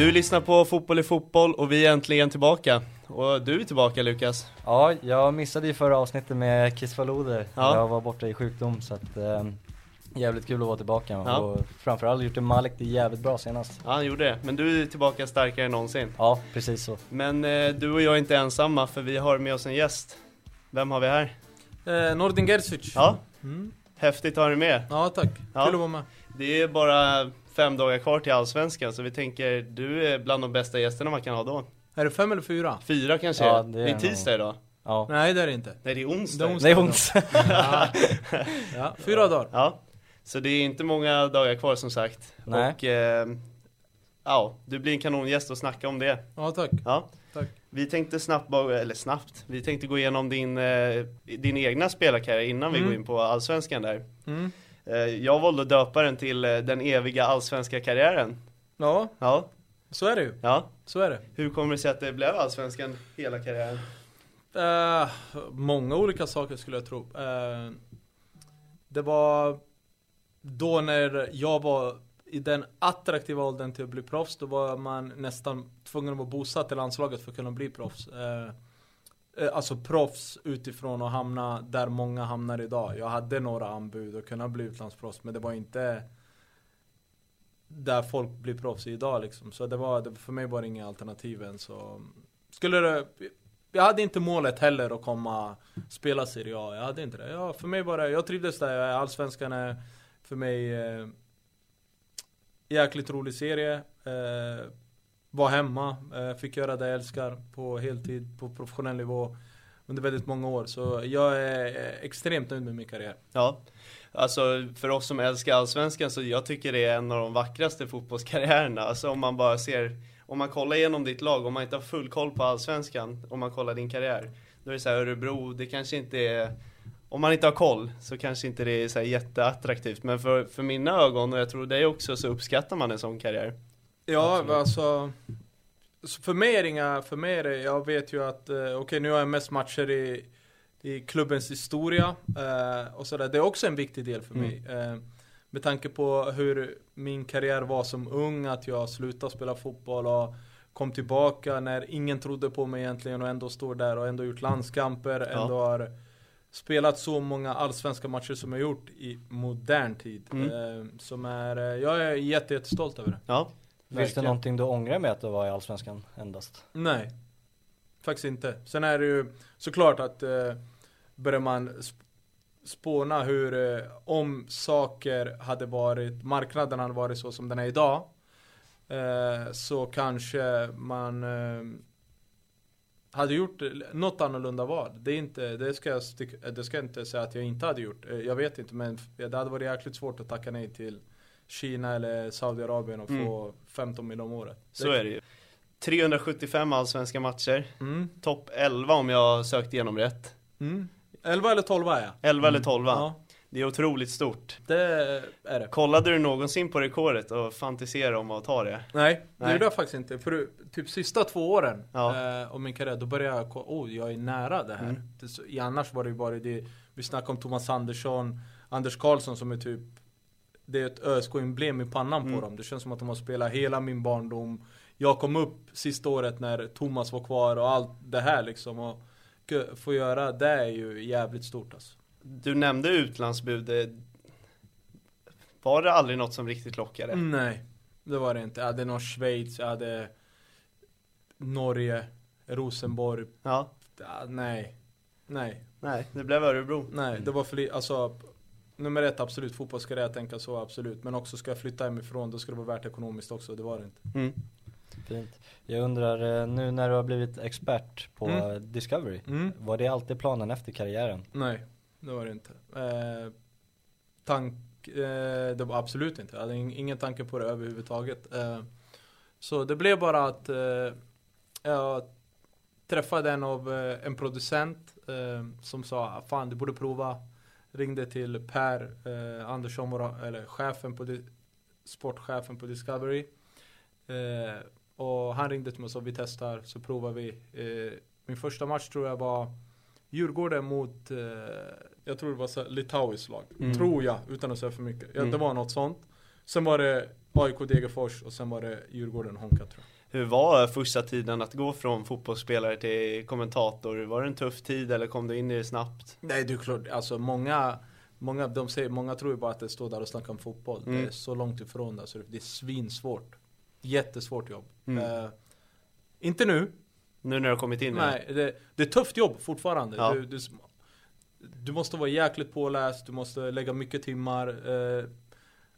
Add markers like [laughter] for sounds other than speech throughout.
Du lyssnar på Fotboll i fotboll och vi är äntligen tillbaka. Och du är tillbaka Lukas. Ja, jag missade ju förra avsnittet med Kiss Faluder. Ja. Jag var borta i sjukdom så att eh, jävligt kul att vara tillbaka. Ja. Och framförallt gjort det Malik det jävligt bra senast. Ja, han gjorde det. Men du är tillbaka starkare än någonsin. Ja, precis så. Men eh, du och jag är inte ensamma för vi har med oss en gäst. Vem har vi här? Eh, Nordin Gerzic. Ja, Mm. häftigt att ha dig med. Ja tack, Ja. kul att vara med. Det är bara fem dagar kvar till Allsvenskan så vi tänker du är bland de bästa gästerna man kan ha då. Är det fem eller fyra? Fyra kanske Ja, är. det Det är är nog- tisdag idag. Ja. Nej det är det inte. Nej det är onsdag. Det är onsdag. Nej, ont. [laughs] Ja. ja, fyra dagar. Ja, så det är inte många dagar kvar som sagt. Nej. Och eh, ja, du blir en kanongäst och snacka om det. Ja tack. Ja. Tack. Vi tänkte snabbt, eller snabbt, vi tänkte gå igenom din, eh, din egna spelarkarriär innan vi Mm. går in på allsvenskan där. Mm. Eh, jag valde att döpa den till eh, den eviga allsvenska karriären. Ja, Ja, så är det ju. ja. Så är det. Hur kommer det sig att det blev allsvenskan hela karriären? Eh, många olika saker skulle jag tro. Eh, det var då när jag var i den attraktiva åldern till att bli proffs, då var man nästan tvungen att vara bosatt i landslaget för att kunna bli proffs. Eh, Eh, alltså proffs utifrån att hamna där många hamnar idag. Jag hade några anbud och kunna bli utlandsproffs, men det var inte där folk blir proffs idag liksom. Så det var, för mig var det inga alternativ än så. Mm. Skulle det, jag hade inte målet heller att komma spela Serie A. Jag hade inte det. Ja, för mig var det, jag trivdes där. Jag är- Allsvenskan är för mig eh, jäkligt rolig serie. Eh, var hemma, eh, fick göra det jag älskar på heltid, på professionell nivå under väldigt många år. Så jag är eh, extremt nöjd med min karriär. Ja, alltså för oss som älskar allsvenskan så jag tycker det är en av de vackraste fotbollskarriärerna. Alltså om man bara ser, om man kollar igenom ditt lag, om man inte har full koll på allsvenskan, om man kollar din karriär. Då är det så här Örebro, det kanske inte är, om man inte har koll så kanske inte det är så här jätteattraktivt. Men för, för mina ögon, och jag tror dig också, så uppskattar man en sån karriär. Ja, Absolut. alltså så För mig är det inga, för mig är det, jag vet ju att, eh, okej nu har jag mest matcher i, i klubbens historia eh, och sådär. Det är också en viktig del för Mm. mig. Eh, med tanke på hur min karriär var som ung, att jag slutade spela fotboll och kom tillbaka när ingen trodde på mig egentligen och ändå står där och ändå gjort landskamper, Ja. ändå har spelat så många allsvenska matcher som jag gjort i modern tid. Mm. Eh, som är, eh, jag är jätte, jättestolt över det. Ja, Finns det någonting du ångrar med att du var i Allsvenskan endast? Nej, faktiskt inte. Sen är det ju såklart att eh, börjar man sp- spåna hur, eh, om saker hade varit, marknaden hade varit så som den är idag, eh, så kanske man eh, hade gjort något annorlunda val. Det, är inte, det, ska jag det ska jag inte säga att jag inte hade gjort. Eh, Jag vet inte, men det hade varit jäkligt svårt att tacka nej till Kina eller Saudiarabien och Mm. få 15 miljoner om året. Så är det ju. 375 allsvenska matcher, Mm. topp 11 om jag har sökt igenom rätt. Mm. 11 eller 12 är jag. 11 eller 12 Ja, Det är otroligt stort. det är det. Kollade du någonsin på rekordet och fantiserade om att ta det? Nej, det Nej. gjorde jag faktiskt inte. För typ sista två åren Ja. eh, av min karriär, då började jag kolla, oh jag är nära det här. Mm. Det, annars var det ju bara det, vi snackade om Thomas Andersson, Anders Karlsson som är typ det är ett ÖSK-emblem i pannan Mm. på dem. Det känns som att de har spelat hela min barndom. Jag kom upp sista året när Thomas var kvar och allt det här liksom. Och få göra det är ju jävligt stort alltså. Du nämnde utlandsbud. Var det aldrig något som riktigt lockade? Nej, det var det inte. Jag hade någon Schweiz, jag hade Norge, Rosenborg. Ja. Nej, nej, Nej, det blev Örebro. nej. Det var för alltså Nummer ett, absolut. Fotbollskarriär, tänka så, absolut. Men också ska jag flytta hemifrån, då ska det vara värt ekonomiskt också. Det var det inte. Mm. Fint. Jag undrar, eh, nu när du har blivit expert på Mm. Discovery, Mm. var det alltid planen efter karriären? Nej, det var det inte. Eh, tank, eh, det var absolut inte. Jag hade ing- ingen tanke på det överhuvudtaget. Eh, så det blev bara att eh, jag träffade en av eh, en producent eh, som sa Fan du borde prova. Ringde till Per eh, Andersson, eller chefen på sportchefen på Discovery. Eh, och han ringde till mig och sa vi testar, så provar vi. Eh, min första match tror jag var Djurgården mot, eh, jag tror det var litauiskt lag. Mm. Tror jag, utan att säga för mycket. Ja, Mm. Det var något sånt. Sen var det AIK Degerfors och sen var det Djurgården Honka tror jag. Hur var första tiden att gå från fotbollsspelare till kommentator? Var det en tuff tid eller kom du in i det snabbt? Nej det är klart, alltså många Många, de säger, många tror ju bara att det står där och snackar om fotboll. Mm. Det är så långt ifrån det, så det är svinsvårt. Jättesvårt jobb. Mm. Eh, inte nu, Nu när du har kommit in nej. Det, det är tufft jobb fortfarande. Ja. Du, du, du måste vara jäkligt påläst, du måste lägga mycket timmar. Eh,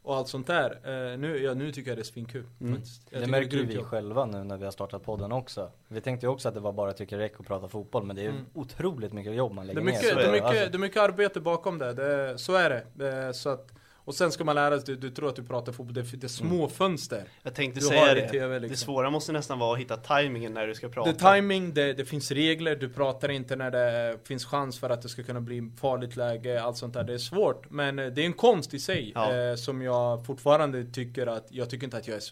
och allt sånt där. Eh, nu, ja, nu tycker jag det är svinkul. Mm. Det märker grymt vi jobb. själva nu när vi har startat podden också. Vi tänkte ju också att det var bara tycka räck och prata fotboll men det är Mm. otroligt mycket jobb man Det lägger är, ner. mycket, så det, är det. mycket, Alltså, det är mycket arbete bakom det, det så är det. det så att, och sen ska man lära sig, du, du tror att du pratar fotboll, det, det är små fönster. Jag tänkte Du säga det. det TV Det liksom. svåra måste nästan vara att hitta tajmingen när du ska prata. Det är timing, det, det finns regler, du pratar inte när det finns chans för att det ska kunna bli farligt läge, allt sånt där. Det är svårt, men eh, det är en konst i sig Ja. eh, som jag fortfarande tycker att, jag tycker inte att jag är,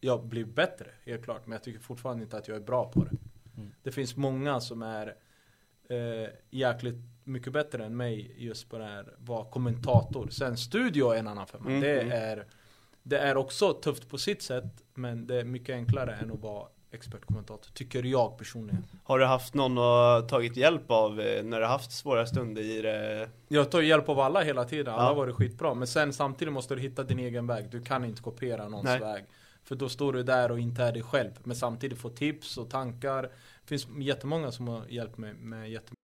jag blir bättre, helt klart, men jag tycker fortfarande inte att jag är bra på det. Mm. Det finns många som är eh, jäkligt mycket bättre än mig just på det här, vara kommentator. Sen studio är en annan femma. Mm, Det, mm. är, det är också tufft på sitt sätt, men det är mycket enklare än att vara expertkommentator, tycker jag personligen. Har du haft någon att tagit hjälp av eh, när du haft svåra stunder i det? Jag tar hjälp av alla hela tiden, alla Ja. varit skitbra. Men sen samtidigt måste du hitta din egen väg. Du kan inte kopiera någons Nej. väg. För då står du där och inte är dig själv. Men samtidigt få tips och tankar. Det finns jättemånga som har hjälpt mig med jättemycket.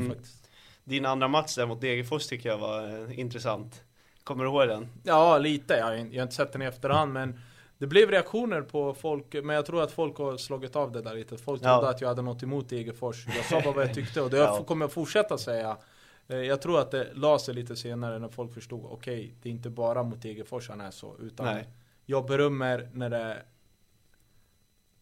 Mm. Faktiskt. Din andra match där mot Degerfors tycker jag var eh, intressant. Kommer du ihåg den? Ja, lite. Jag har, in- jag har inte sett den i efterhand, men det blev reaktioner på folk, men jag tror att folk har slagit av det där lite. Folk Ja. trodde att jag hade något emot Degerfors. Jag sa bara vad jag tyckte och det [laughs] Ja. kommer jag fortsätta säga. Eh, Jag tror att det la sig lite senare när folk förstod, okej, det är inte bara mot Degerfors han är så, utan Nej. jag berömmer när det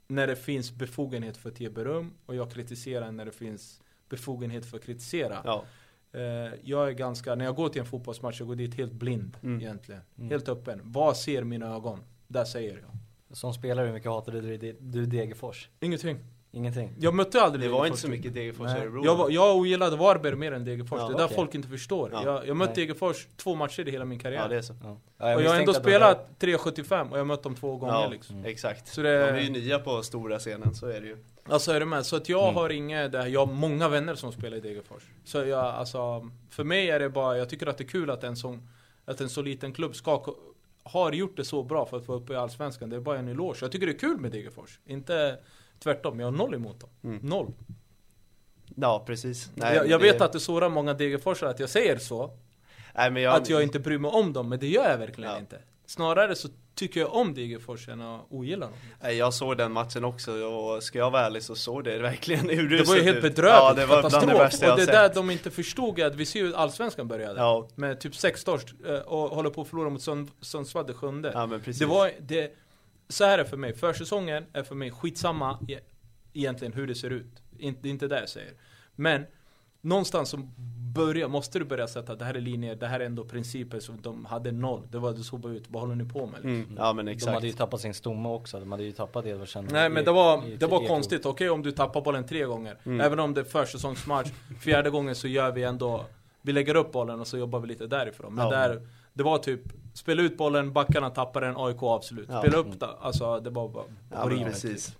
när det finns befogenhet för att ge beröm och jag kritiserar när det finns befogenhet för att kritisera. Ja. Eh, jag är ganska, när jag går till en fotbollsmatch, jag går dit helt blind Mm. egentligen. Mm. Helt öppen. Vad ser mina ögon? Där säger jag. Som spelare, hur mycket hatade du, du, du Degerfors? Ingenting. Ingenting? Jag mötte aldrig Det var inte så mycket Degerfors i Örebro. Jag, var, jag ogillade Varberg mer än Degerfors. Ja, det är där okej. folk inte förstår. Ja. Jag, jag mötte Nej. Degerfors två matcher i hela min karriär. Ja det är så. Ja. och jag har ändå spelat 3,75 och jag mött dem två gånger Ja, liksom. exakt. Så det- De är ju nya på stora scenen, så är det ju. Alltså är du med? Så att jag Mm. har inget, där, jag har många vänner som spelar i Degerfors. Så jag, alltså, för mig är det bara, jag tycker att det är kul att en sån, att en så liten klubb ska, har gjort det så bra för att få upp i Allsvenskan. Det är bara en eloge. Jag tycker det är kul med Degerfors. Inte tvärtom, jag har noll emot dem. Mm. Noll. Ja, precis. jag jag det- vet att det sårar många Degerforsare att jag säger så. Nej, men jag, Att jag inte bryr mig om dem, men det gör jag verkligen Ja. inte. Snarare så tycker jag om Degerfors än att ogilla dem. Nej, jag såg den matchen också och ska jag vara ärlig så såg det verkligen uruselt Det var ju helt bedrövligt, Ja, det var bland det katastrof. värsta jag och det där sett. de inte förstod att vi ser ju Allsvenskan började. Ja. Med typ sex störst eh, och håller på att förlora mot Sund- Sundsvall det sjunde. Ja, men precis. det var, det, så här är det för mig, försäsongen är för mig skitsamma e- egentligen hur det ser ut. Inte, det är inte det jag säger. Men någonstans så börja, måste du börja sätta det här är linjer, det här är ändå principer som de hade noll. Det var det såg bara ut, vad håller ni på med? Liksom. Mm. Ja men De exakt. hade ju tappat sin stomme också, de hade ju tappat Edvardsen Nej men det var, i- det var i- konstigt, okej om du tappar bollen tre gånger Mm. Även om det är försäsongsmatch Fjärde gången så gör vi ändå Vi lägger upp bollen och så jobbar vi lite därifrån Men Ja. där, det var typ Spela ut bollen, backarna tappar den, AIK avslut Ja. Spela upp det, alltså det var bara Ja, precis.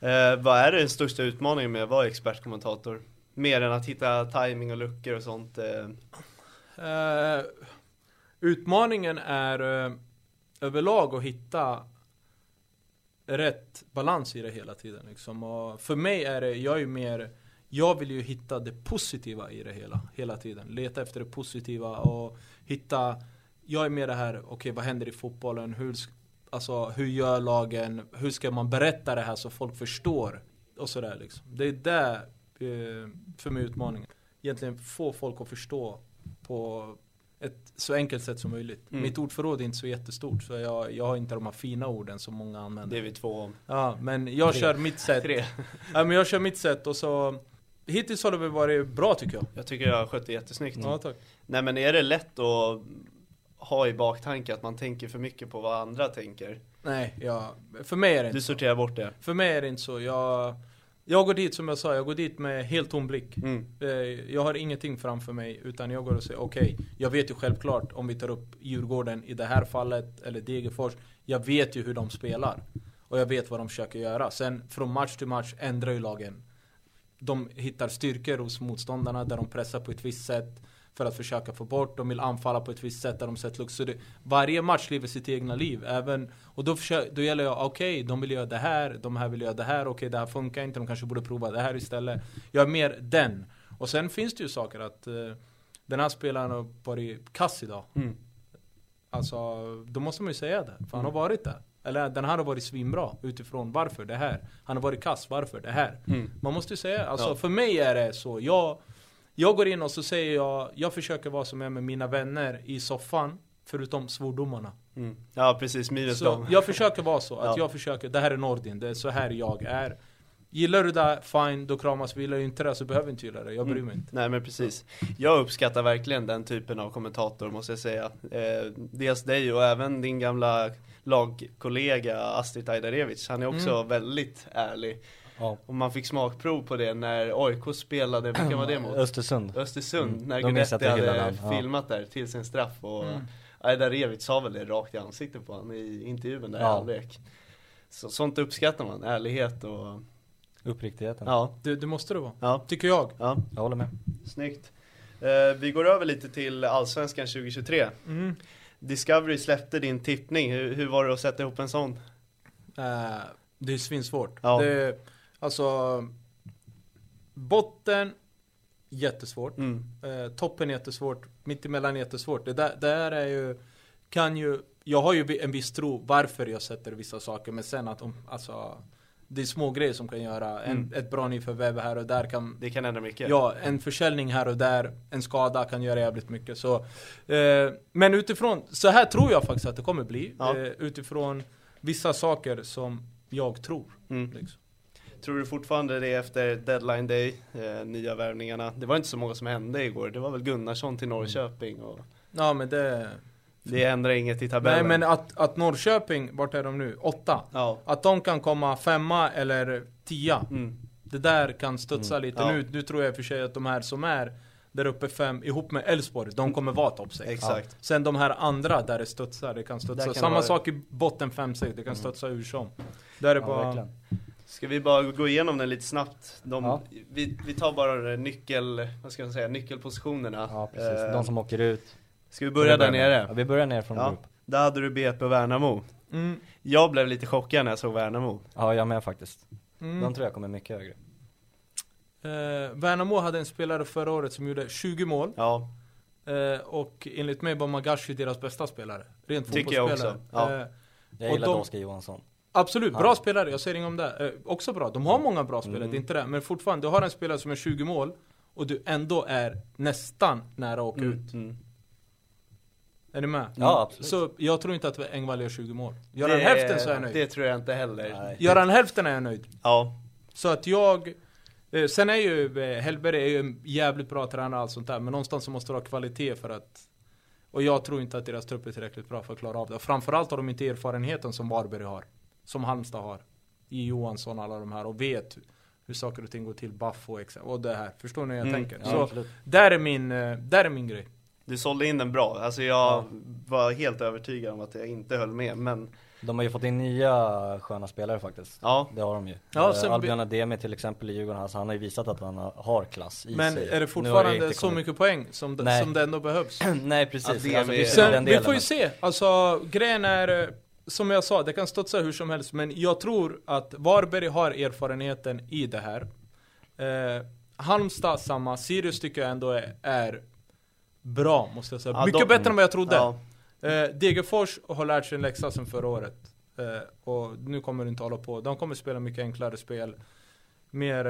Eh, vad är den största utmaningen med att vara expertkommentator? Mer än att hitta timing och luckor och sånt. Eh, Eh, utmaningen är eh, överlag att hitta rätt balans i det hela tiden. Liksom. Och för mig är det, jag är ju mer, jag vill ju hitta det positiva i det hela, hela tiden. Leta efter det positiva och hitta, jag är mer det här, okej vad händer i fotbollen? Hur, alltså, hur gör lagen? Hur ska man berätta det här så folk förstår? Och sådär liksom. Det är det, eh, för mig utmaningen. Egentligen få folk att förstå på ett så enkelt sätt som möjligt. Mm. Mitt ordförråd är inte så jättestort så jag, jag har inte de här fina orden som många använder. det är vi två om. Ja, men jag Tre. kör mitt sätt. Tre. Ja, men jag kör mitt sätt och så Hittills har det väl varit bra tycker jag. Jag tycker jag har skött det jättesnyggt. Ja, tack. Nej men är det lätt att ha i baktanke att man tänker för mycket på vad andra tänker? Nej, ja, för mig är det Du inte så. sorterar bort det? För mig är det inte så. Jag, jag går dit som jag sa, jag går dit med helt tom blick. Mm. Eh, Jag har ingenting framför mig utan jag går och säger okej, jag vet ju självklart om vi tar upp Djurgården i det här fallet eller Degerfors. Jag vet ju hur de spelar. Och jag vet vad de försöker göra. Sen från match till match ändrar ju lagen. De hittar styrkor hos motståndarna där de pressar på ett visst sätt för att försöka få bort. De vill anfalla på ett visst sätt där de sätter luckor. Så det, varje match lever sitt egna liv. Även, och då, försöker, då gäller jag, okej, de vill göra det här, de här vill göra det här, okej det här funkar inte, de kanske borde prova det här istället. Jag är mer den. Och sen finns det ju saker att eh, den här spelaren har varit kass idag. Mm. Alltså, då måste man ju säga det. För han har varit där. Eller den här har varit svinbra utifrån varför det här. Han har varit kass, varför det här. Mm. Man måste ju säga, alltså Ja. för mig är det så. Jag, jag går in och så säger jag, jag försöker vara som jag är med mina vänner i soffan. Förutom svordomarna. Mm. Ja precis, minus Så dem. jag försöker vara så, [laughs] att Ja. jag försöker, det här är Nordin, det är så här jag är. Gillar du det, fine, då kramas vi. Gillar du inte det så behöver du inte gilla det, jag bryr mig inte. Nej men precis. Jag uppskattar verkligen den typen av kommentator måste jag säga. Eh, dels dig och även din gamla lagkollega Astrid Ajdarevic. Han är också Mm. väldigt ärlig. Ja. Och man fick smakprov på det när AIK spelade, vilka var det mot? Östersund. Östersund, Mm. när Guidetti hade filmat där till sin straff och Mm. Ajdarevic sa väl det rakt i ansiktet på honom i intervjun där i Ja. halvlek. Så, sånt uppskattar man, ärlighet och Uppriktigheten. ja, Det, det måste det vara. ja, Tycker jag. ja, Jag håller med. snyggt. Eh, vi går över lite till Allsvenskan 2023. Mm. Discovery släppte din tippning, hur, hur var det att sätta ihop en sån? Eh, det är svinsvårt. Ja. Det, alltså, botten, jättesvårt. Mm. Eh, toppen jättesvårt, mittemellan jättesvårt. Det där, det där är ju, kan ju, jag har ju en viss tro varför jag sätter vissa saker, men sen att om, alltså, det är små grejer som kan göra en, Mm. ett bra nyförvärv här och där kan Det kan ändra mycket. Ja, en försäljning här och där, en skada kan göra jävligt mycket. Så, eh, men utifrån, så här tror jag faktiskt att det kommer bli. Ja. Eh, utifrån vissa saker som jag tror. Mm. Liksom. Tror du fortfarande det efter deadline day, eh, nya värvningarna? Det var inte så många som hände igår, det var väl Gunnarsson till Norrköping och Ja men det... det ändrar inget i Nej tabellen. men att, att Norrköping, vart är de nu? Åtta? Ja. Att de kan komma femma eller tia. Mm. Det där kan studsa lite. Ja. Nu, nu tror jag i och för sig att de här som är där uppe fem, ihop med Elfsborg, de kommer vara topp 6. Exakt. Sen de här andra där det studsar, det kan studsa. Kan Samma vara- sak i botten 5-6, det kan studsa hur som. Där är det Ja, bara... verkligen. Ska vi bara gå igenom den lite snabbt? De, Ja. vi, vi tar bara nyckel, vad ska jag säga, nyckelpositionerna. Ja precis, Eh, de som åker ut. Ska vi börja där nere? Ja, vi börjar ner från Ja. grupp. Där hade du BP Värnamo. Mm, Jag blev lite chockad när jag såg Värnamo. Ja, jag med faktiskt. mm. De tror jag kommer mycket högre. Eh, Värnamo hade en spelare förra året som gjorde 20 mål. Ja, Eh, och enligt mig var Magashi deras bästa spelare. Rent Tycker jag också, ja. Eh, Jag Och gillar Oskar Johansson. Absolut, Ja. bra spelare, jag säger inget om det. Eh, också bra, de har många bra spelare, Mm. det är inte det. Men fortfarande, du har en spelare som är 20 mål och du ändå är nästan nära att åka mm. ut. Mm. Är ni med? Ja, absolut. Så jag tror inte att Engvall gör 20 mål. Gör han hälften så är jag nöjd. Det tror jag inte heller. Nej. Gör han hälften är jag nöjd. Ja, Så att jag, Eh, Sen är ju eh, Hellberg är ju en jävligt bra tränare och allt sånt där, men någonstans så måste det ha kvalitet för att och jag tror inte att deras trupp är tillräckligt bra för att klara av det. Och framförallt har de inte erfarenheten som Varberg har. Som Halmstad har. I Johansson och alla de här och vet hur saker och ting går till. Baffo ex- och det här. Förstår ni hur jag Mm, tänker? Ja, Så absolut. där är min, eh, där är min grej. Du sålde in den bra, alltså jag Ja. var helt övertygad om att jag inte höll med men De har ju fått in nya sköna spelare faktiskt. ja, Det har de ju. Ja, Eh, sen- Albion Ademi till exempel i Djurgården, alltså, han har ju visat att han har- klass i Men sig. är Nu har det fortfarande inte så kommit- mycket poäng som det, som det ändå behövs? [clears throat] Nej precis, Ademi- alltså, visst, Sen- vi får ju men- se. Alltså grejen är, eh, som jag sa, det kan studsa hur som helst. Men jag tror att Varberg har erfarenheten i det här. Eh, Halmstad samma, Sirius tycker jag ändå är, är bra måste jag säga. Ja, Mycket de- bättre än vad jag trodde. ja, Eh, Degerfors har lärt sig en läxa sedan förra året. Eh, och nu kommer det inte hålla på. De kommer spela mycket enklare spel. Mer...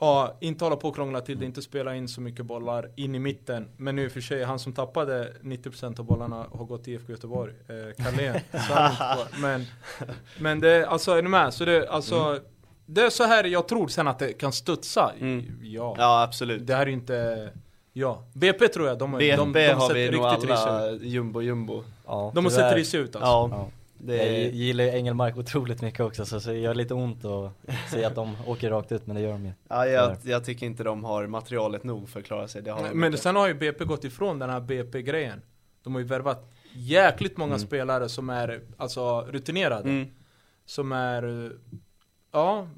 Ja, inte hålla på och krångla till det, inte spela in så mycket bollar in i mitten. Men nu för sig, han som tappade 90% av bollarna har gått till IFK Göteborg. Eh, Carlén. [laughs] Men, men det, alltså är ni med? Så det, alltså, det är så här jag tror sen att det kan studsa. Mm. Ja. ja absolut Det här är ju inte... Ja. BP tror jag, de, BP de, de, de har sett vi nog alla ut. jumbo jumbo Ja, De har sett risiga ut alltså. Ja, Ja. Det Jag är, gillar ju Engelmark otroligt mycket också så, det gör lite ont att se att de [laughs] åker rakt ut men det gör de ju. ja jag, jag tycker inte de har materialet nog för att klara sig, det har de Men sen har ju BP gått ifrån den här BP-grejen. De har ju värvat jäkligt många Mm. spelare som är alltså rutinerade. mm. Som är, ja,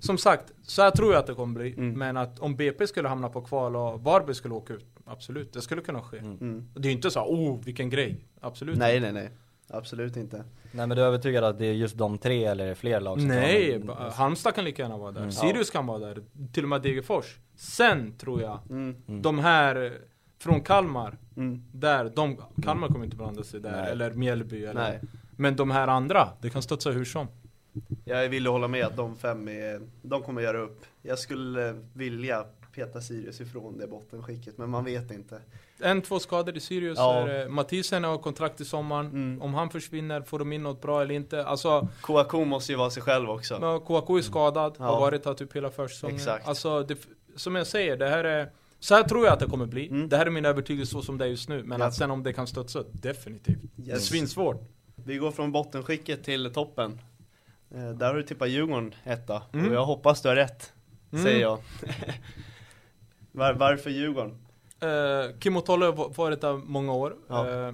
som sagt, så här tror jag att det kommer bli. Mm. Men att om BP skulle hamna på kval och Varberg skulle åka ut, absolut, det skulle kunna ske. Mm. Det är ju inte så, oh vilken grej. Absolut Nej nej nej, absolut inte Nej men du är övertygad att det är just de tre eller fler lag som Nej, tar ba- Halmstad kan lika gärna vara där. Mm. Sirius kan vara där. Till och med Degerfors. Sen tror jag, mm. Mm. de här eh, från Kalmar, Mm. där, de, Kalmar kommer inte blanda sig där, Nej. eller Mjällby eller Nej, Men de här andra, det kan studsa hur som. jag vill hålla med att de fem är, de kommer göra upp Jag skulle vilja peta Sirius ifrån det bottenskicket, men man vet inte En, två skador i Sirius. Ja. Är, eh, Mathisen har kontrakt i sommaren. Mm. Om han försvinner, får de in något bra eller inte? Alltså, Kouakou måste ju vara sig själv också ja, Kouakou är skadad, Ja. har varit här typ hela försäsongen. Exakt. Alltså, det, som jag säger, det här är så här tror jag att det kommer bli. Mm. Det här är min övertygelse så som det är just nu. Men Ja. att sen om det kan studsa, definitivt. Det är Yes. svinsvårt. Vi går från bottenskicket till toppen eh, Där har du tippat Djurgården etta, Mm. och jag hoppas du har rätt, Mm. säger jag [laughs] Var, Varför Djurgården? Eh, Kim Otolle har varit där många år. Ja. Eh,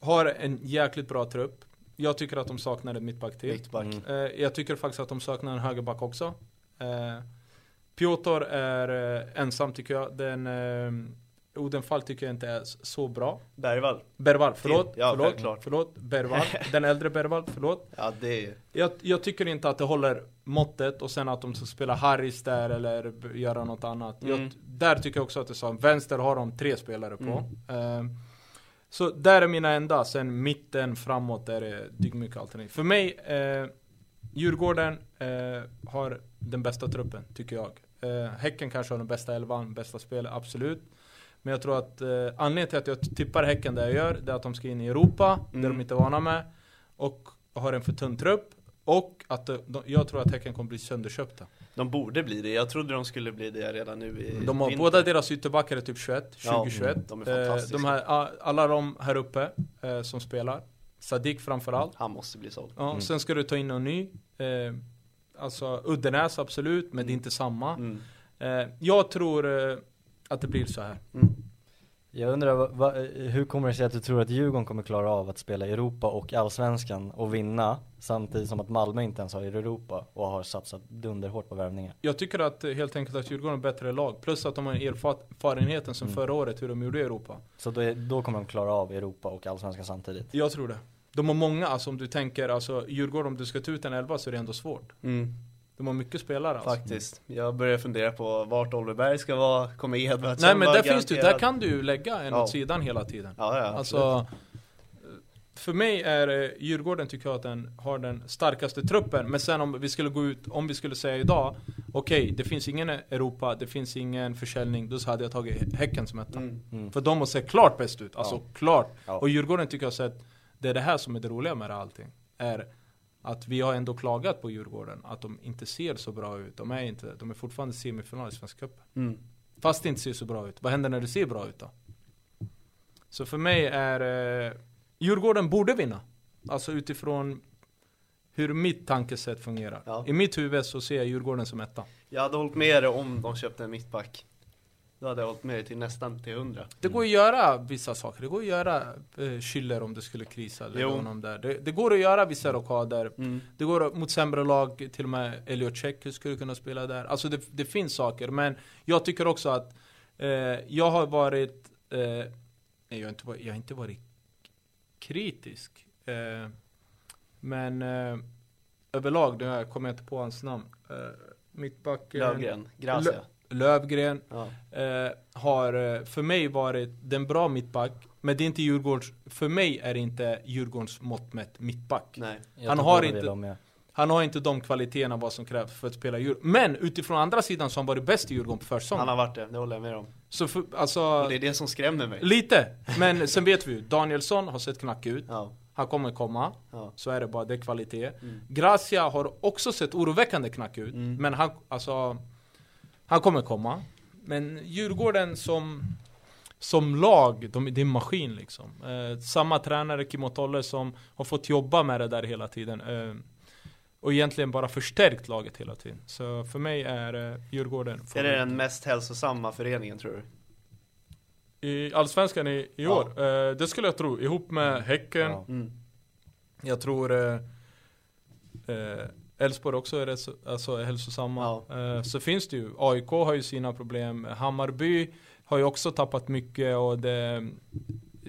har en jäkligt bra trupp. Jag tycker att de saknar en mittback till. Mittback Mm. Eh, jag tycker faktiskt att de saknar en högerback också. Eh, Piotr är eh, ensam tycker jag. Den, eh, Odenfall tycker jag inte är så bra. Bergvall Bergvall, förlåt. Ja, förlåt, självklart. förlåt. Bergvall, [laughs] den äldre Bergvall, förlåt. Ja det är Jag, jag tycker inte att det håller måttet och sen att de ska spela Harris där eller göra något annat. Mm. Jag, där tycker jag också att det sa, vänster har de tre spelare på. Mm. Eh, så där är mina enda, sen mitten framåt är det dyngmycket alternativ. För mig, eh, Djurgården eh, har den bästa truppen, tycker jag. Eh, häcken kanske har den bästa elvan, bästa spelet, absolut. Men jag tror att eh, anledningen till att jag tippar Häcken där jag gör, det är att de ska in i Europa, det Mm. de inte är vana med. Och har en för tunn trupp. Och att de, de, jag tror att Häcken kommer bli sönderköpta. De borde bli det, jag trodde de skulle bli det redan nu i De har vinter. båda deras ytterbackar är typ 21, 20, Ja, 21. de är Eh, fantastiska. de här, alla de här uppe eh, som spelar. Sadik framförallt. Han måste bli såld Ja, Mm. Sen ska du ta in någon ny. Eh, alltså Uddenäs absolut, men det är Mm. inte samma. mm. Eh, jag tror eh, att det blir så här. Mm. Jag undrar, va, hur kommer det sig att du tror att Djurgården kommer klara av att spela i Europa och Allsvenskan och vinna samtidigt som att Malmö inte ens har Europa och har satsat dunderhårt på värvningar? Jag tycker att eh, helt enkelt att Djurgården är bättre lag. Plus att de har erfarenheten som Mm. förra året hur de gjorde i Europa. Så då, är, då kommer de klara av Europa och Allsvenskan samtidigt? Jag tror det. De har många, alltså om du tänker, alltså Djurgården om du ska ta ut en elva så är det ändå svårt. Mm. De har mycket spelare alltså. Faktiskt, jag börjar fundera på vart Oliver Berg ska vara, kommer Edvardsen Nej men där finns du, där garanterad? kan du lägga en Ja. åt sidan hela tiden. Ja, ja, Alltså, för mig är eh, Djurgården tycker jag att den har den starkaste truppen. Men sen om vi skulle gå ut, om vi skulle säga idag, okej det finns ingen Europa, det finns ingen försäljning, då så hade jag tagit Häcken som etta. Mm. Mm. För de har sett klart bäst ut, alltså Ja. klart. Ja. Och Djurgården tycker jag har sett, det är det här som är det roliga med det allting. Är Att vi har ändå klagat på Djurgården, att de inte ser så bra ut. De är, inte, de är fortfarande semifinal i Svenska cupen. Mm. Fast det inte ser så bra ut. Vad händer när det ser bra ut då? Så för mig är eh, Djurgården borde vinna. Alltså utifrån hur mitt tankesätt fungerar. Ja. I mitt huvud så ser jag Djurgården som etta. Jag hade hållit med dig om de köpte en mittback. Då hade jag hållit med dig till nästan till 100. Det går att göra vissa saker. Det går att göra eh, Schüller om det skulle krisa. Eller honom där. Det, det går att göra vissa rockader. Mm. Det går mot sämre lag, till och med Elliot Check skulle kunna spela där. Alltså det, det finns saker, men jag tycker också att eh, jag har varit, eh, nej, jag, har inte varit jag har inte varit kritisk. Eh, men eh, överlag, nu kommer jag inte på hans namn. Eh, mittbacken Lövgren, Gracia. Lö- Lövgren Ja. eh, har eh, för mig varit den bra mittback. Men det är inte Djurgårdens, för mig är det inte Djurgårdens mått mätt mittback. Nej. Han har inte-. Han har inte de kvaliteterna vad som krävs för att spela Djurgården. Men utifrån andra sidan så har han varit bäst i Djurgården på Han försäsongen. har varit det, det håller jag med om. Så för, alltså, Och det är det som skrämmer mig. lite. Men sen vet vi ju, Danielsson har sett knackig ut. Ja, Han kommer komma. ja. Så är det bara, det är kvalitet. Mm. Gracia har också sett oroväckande knackig ut. Mm. Men han, alltså, han kommer komma. Men Djurgården som, som lag, de, det är en maskin liksom. Eh, samma tränare, Kimmo Tolle, som har fått jobba med det där hela tiden. Eh, och egentligen bara förstärkt laget hela tiden. Så för mig är eh, Djurgården Är det den mest hälsosamma föreningen tror du? I Allsvenskan i, i Ja. år? Eh, det skulle jag tro. Ihop med Häcken. Ja. Mm. Jag tror eh, eh, Elfsborg också är rätt så, alltså, hälsosamma. Eh, så finns det ju. AIK har ju sina problem. Hammarby har ju också tappat mycket och det,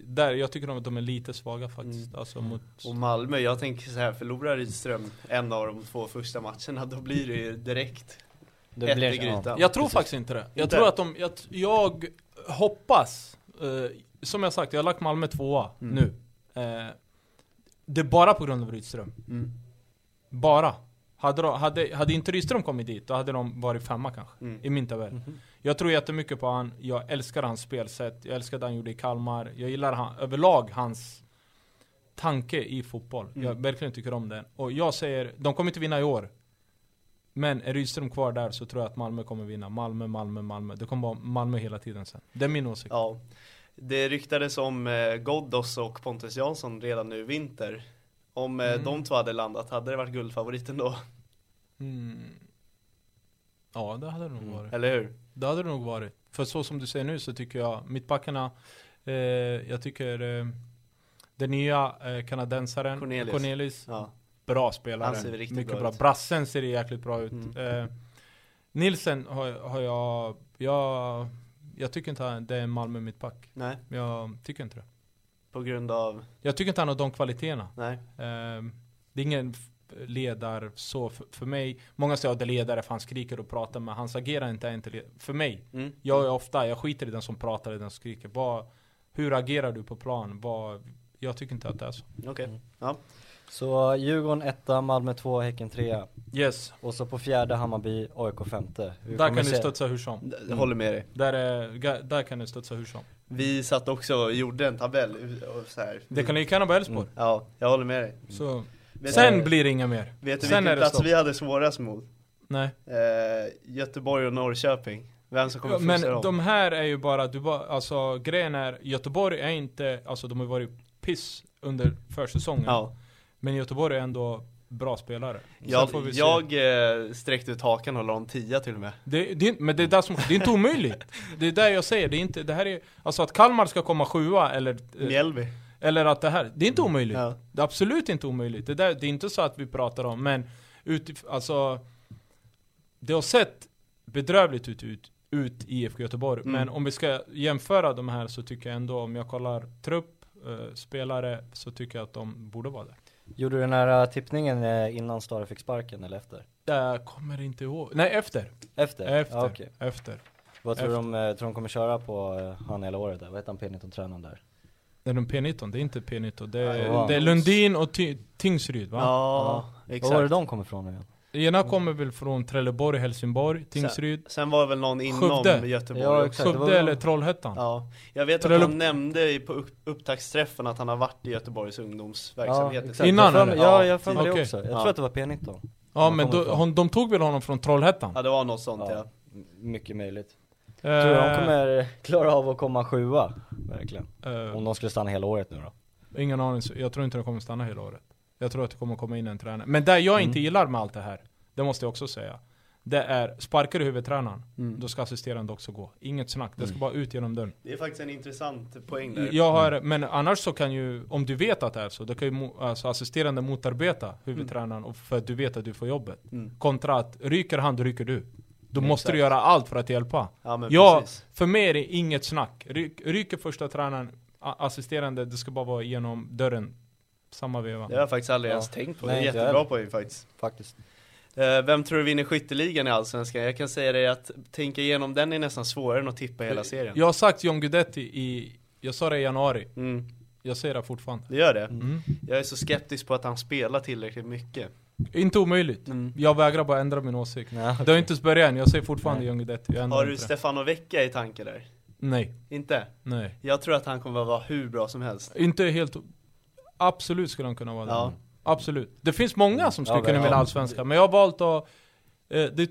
där, jag tycker att de är lite svaga faktiskt. Mm. Alltså mot, Och Malmö, jag tänker så här, förlorar Rydström en av de två första matcherna, då blir det ju direkt Det ett blir- i grytan. jag tror precis. faktiskt inte det. Jag Inte? tror att de, jag, jag hoppas, eh, som jag sagt, jag har lagt Malmö tvåa Mm. nu. Eh, det är bara på grund av Rydström. Mm. Bara. Hade, de, hade, hade inte Rydström kommit dit, då hade de varit femma kanske. Mm. I min tabell. Mhm. Jag tror jättemycket på han. Jag älskar hans spelsätt. Jag älskar det han gjorde i Kalmar. Jag gillar han, överlag hans tanke i fotboll. Mm. Jag verkligen tycker om den. Och jag säger, de kommer inte vinna i år. Men är Rydström kvar där så tror jag att Malmö kommer vinna. Malmö, Malmö, Malmö. Det kommer vara Malmö hela tiden sen. Det är min åsikt. Ja. Det ryktades om eh, Ghoddos och Pontus Jansson redan nu i vinter. Om eh, Mm. de två hade landat, hade det varit guldfavoriten då? Mm. Ja, det hade det nog Mm. varit. Eller hur? Det hade det nog varit. För så som du säger nu så tycker jag mittbackarna, eh, jag tycker eh, den nya eh, kanadensaren Cornelius. Cornelis Ja. bra spelare. Han ser riktigt Mycket bra bra. ut. Brassen ser jäkligt bra ut. Mm. Eh, Nilsen har, har jag, jag, jag tycker inte det är en Malmö mittback. Nej, Jag tycker inte det. På grund av, Jag tycker inte han har de kvaliteterna. nej. Eh, det är ingen ledare så för, för mig. Många säger att det är ledare för han skriker och pratar men hans agerande är inte ledare. För mig. Mm. Jag är ofta, jag skiter i den som pratar och den som skriker. Vad, hur agerar du på plan? Vad, jag tycker inte att det är så. Okej, Mm. ja. Så Djurgården etta, Malmö två, Häcken trea. Yes, Och så på fjärde Hammarby, AIK femte. Hur där kommer kan du se- studsa hur som. D- håller med dig. Där, är, där kan du studsa hur som. Vi satt också och gjorde en tabell och så här. Det kan lika gärna vara Elfsborg. Mm. Ja, jag håller med dig. Så, Vet sen du, blir det inga mer. vet du sen vilken plats stopp. vi hade svårast mot? Nej. Eh, Göteborg och Norrköping. Vem som kommer Ja, men dem? de här är ju bara, du bara, alltså grejen är, Göteborg är inte, alltså de har varit piss under försäsongen. Ja. Men Göteborg är ändå bra spelare. Sen Jag, får vi se. jag eh, sträckte ut hakan och la en tia till och med. Det, det, är inte- men det är, där som, det är inte omöjligt. Det är där jag säger, det är inte, det här är, alltså att Kalmar ska komma sjua eller, eh, Mjällby. eller att det här, det är inte omöjligt. Ja. Det är absolut inte omöjligt. Det, där, det är inte så att vi pratar om, men utif, alltså Det har sett bedrövligt ut, ut, ut i IFK Göteborg. Mm. Men om vi ska jämföra de här så tycker jag ändå, om jag kollar trupp, eh, spelare, så tycker jag att de borde vara där. Gjorde du den här äh, tippningen äh, innan Stare fick sparken eller efter? Jag kommer inte ihåg. Nej, efter. Efter? Efter. Ja, okej. Efter. Vad tror du de, äh, tror de kommer köra på han hela året där? Vad heter han P19-tränaren där? Det är de P19, det är inte P19. Det är, Ja. det är Lundin och Tingsryd va? Ja, Vad exakt. var det de kom ifrån igen? Ena kommer väl från Trelleborg, Helsingborg, Tingsryd, Sen var det väl någon inom Skövde. Göteborg Ja, också. exakt. det var Skövde väl- eller Trollhättan. Ja, jag vet att Trelleborg- han nämnde på upp- upptaktsträffen att han har varit i Göteborgs ungdomsverksamhet. exakt. Innan, Jag för? Ja, jag har för det Okej. också. Jag Ja. tror att det var P19. Ja men då, hon, de tog väl honom från Trollhättan? Ja, det var något sånt ja. Ja, mycket möjligt. Eh, Tror du de kommer klara av att komma sjua? Verkligen. eh, Om de skulle stanna hela året nu då? Ingen aning, jag tror inte de kommer stanna hela året. Jag tror att det kommer komma in en tränare. Men det jag inte gillar med allt det här, det måste jag också säga. Det är, sparkar du huvudtränaren, Mm. då ska assisterande också gå. Inget snack, det ska bara ut genom dörren. Det är faktiskt en intressant poäng där. Jag har, men annars så kan ju, om du vet att det är så, då kan ju alltså assisterande motarbeta huvudtränaren och för att du vet att du får jobbet. Mm. Kontra att, ryker han, då ryker du. Då Mm, måste du exakt. göra allt för att hjälpa. Ja men Ja, för mig är det inget snack. Ryk, ryker första tränaren, assisterande, det ska bara vara genom dörren. Samma veva. Det har jag faktiskt aldrig Ja. ens tänkt på. Nej, det är jättebra poäng faktiskt. Faktiskt. Eh, Vem tror du vinner skytteligan i Allsvenskan? Jag kan säga dig att tänka igenom den är nästan svårare än att tippa hela serien. Jag har sagt John Guidetti i, jag sa det i januari, Mm, jag säger det fortfarande. det gör det. Mm. Jag är så skeptisk på att han spelar tillräckligt mycket. Inte omöjligt. Mm. Jag vägrar bara ändra min åsikt. Ja, Det har inte ens börjat än, jag säger fortfarande John Guidetti. Har du. Stefano Vecchia i tanke där? Nej, Inte? nej. Jag tror att han kommer att vara hur bra som helst. Inte helt... Absolut skulle han kunna vara Ja. det. Absolut. Det finns många som skulle Ja, kunna ja. vilja allsvenska, men jag har valt att... Eh, det,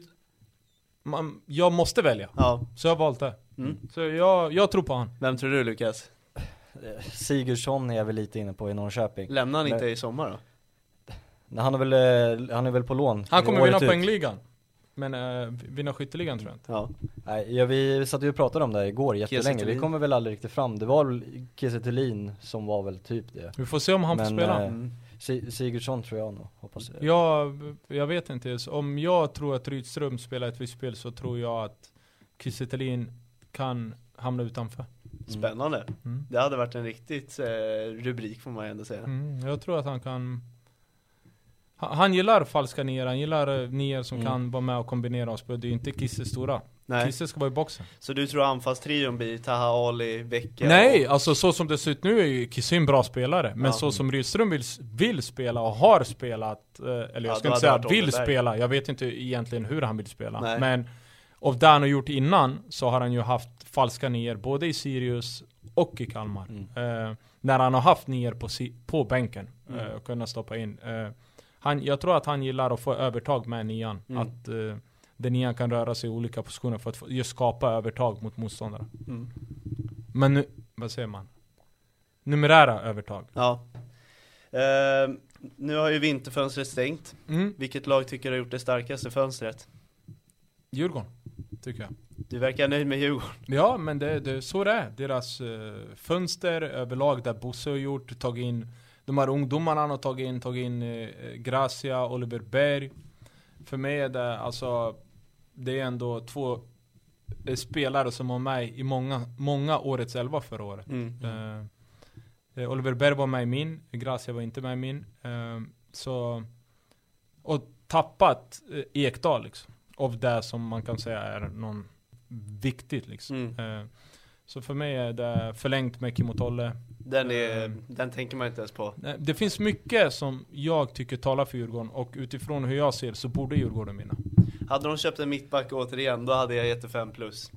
man, jag måste välja. Ja. Så jag har valt det. Mm. Så jag, jag tror på han. Vem tror du Lukas? Sigurdsson är jag väl lite inne på i Norrköping. Lämnar han inte i sommar då? Nej, Han är väl, eh, han är väl på lån? Han kommer vinna ut. poängligan. Men eh, vinna skytteligan tror jag inte. Ja. Nej, ja, vi satt ju och pratade om det här igår jättelänge, vi kommer väl aldrig riktigt fram. Det var väl Kiese som var väl typ det. Vi får se om han får spela. eh, Mm. Si- Sigurdsson tror jag nog, hoppas jag. Jag, jag vet inte. Så Om jag tror att Rydström spelar ett visst spel så tror jag att Kiese kan hamna utanför. Spännande. Mm. Det hade varit en riktigt eh, rubrik får man ändå säga. Mm, jag tror att han kan han, gillar falska nior, han gillar uh, nior som Mm. kan vara med och kombinera och spela. Det är ju inte Kisse stora. Nej. Kisse ska vara i boxen. Så du tror anfallstrion blir Taha Ali, Vecchia Nej, och... alltså så som det ser ut nu är ju Kisse en bra spelare. Men Ja. så som Rydström vill, vill spela och har spelat, eh, eller Ja, jag då ska inte säga vill spela, jag vet inte egentligen hur han vill spela. Nej. Men av det han har gjort innan så har han ju haft falska nior både i Sirius och i Kalmar. Mm. Eh, när han har haft nior på, på bänken Mm. eh, och kunna stoppa in. Eh, han, jag tror att han gillar att få övertag med nian. Mm. Att eh, den nian kan röra sig i olika positioner för att få, just skapa övertag mot motståndare. Mm. Men nu, vad säger man? Numerära övertag. Ja. Eh, nu har ju vinterfönstret stängt. Mm. Vilket lag tycker du har gjort det starkaste fönstret? Djurgården, tycker jag. Du verkar nöjd med Djurgården. Ja, men det, det, så det är. Deras eh, fönster överlag, där Bosse har gjort, tagit in de här ungdomarna han har tagit in, tagit in eh, Gracia, Oliver Berg. För mig är det alltså, det är ändå två eh, spelare som var med i många, många årets elva förra året. Mm. Eh, eh, Oliver Berg var med i min, Gracia var inte med i min. Eh, så, och tappat eh, Ekdal liksom. Av det som man kan säga är någon viktigt liksom. Mm. Eh, så för mig är det förlängt med Kim och Tolle. Den, är, Eh. den tänker man inte ens på. Det finns mycket som jag tycker talar för Djurgården och utifrån hur jag ser så borde Djurgården vinna. Hade de köpt en mittback återigen, då hade jag gett 5 plus.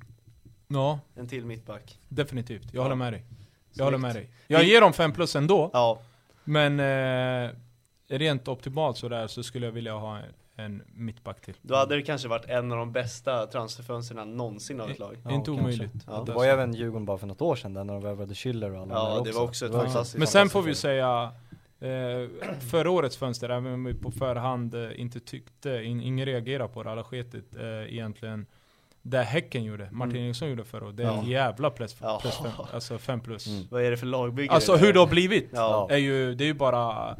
Ja, En till mittback. definitivt. Jag Ja. håller med dig. Jag håller med dig. Jag ger dem 5 plus ändå. Ja, Men eh, rent optimalt sådär så skulle jag vilja ha en, en mittback till. då hade det kanske varit en av de bästa transferfönstren någonsin av ett lag. Ja, inte omöjligt. Ja, Det var ju även Djurgården bara för något år sedan där när de värvade Schiller och alla Ja, det var också ett var- fantastiskt Men sen får vi fantastiskt säga eh, Förra årets fönster, även om vi på förhand eh, inte tyckte, in, ingen reagerade på det, alla sketet eh, egentligen Det Häcken gjorde, Martin Mm. Eriksson gjorde förra året, det är en Ja. jävla plus, Ja. plus fem, alltså fem plus Mm. Vad är det för lagbygge? Alltså hur det har blivit, Ja. är ju, det är ju bara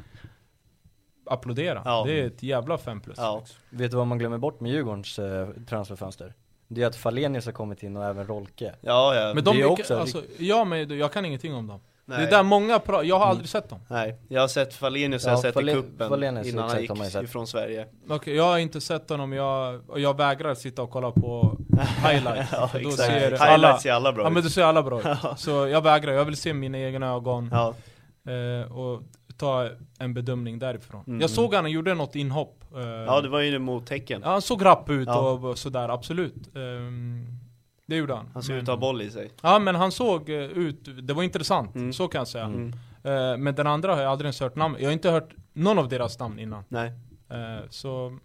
Applådera, Ja. det är ett jävla fem plus Ja. Vet du vad man glömmer bort med Djurgårdens eh, transferfönster? Det är att Falenius har kommit in och även Rolke. Ja, ja. Men de, Det är också, alltså, ja men jag kan ingenting om dem Nej. Det är där många pratar, jag har aldrig sett dem Nej, jag har sett Falenius, jag Ja, har sett Fale- i kuppen Falenius, innan han gick ifrån Sverige. Okej, jag har inte sett honom, jag, och jag vägrar sitta och kolla på [laughs] highlights ja, då ser Highlights alla, ser alla bra Ja men ut. det ser alla bra ut [laughs] Så jag vägrar, jag vill se mina egna ögon Ja, eh, Och ta en bedömning därifrån. Mm. Jag såg han gjorde något inhopp. eh, Ja det var ju mot tecken. ja, han såg rapp ut Ja. och sådär, absolut. Ehm, det gjorde han. Han såg ut att ha boll i sig. Ja men han såg eh, ut, det var intressant, Mm. så kan jag säga. Mm. Eh, men den andra har jag aldrig ens hört namn Jag har inte hört någon av deras namn innan. Nej. Så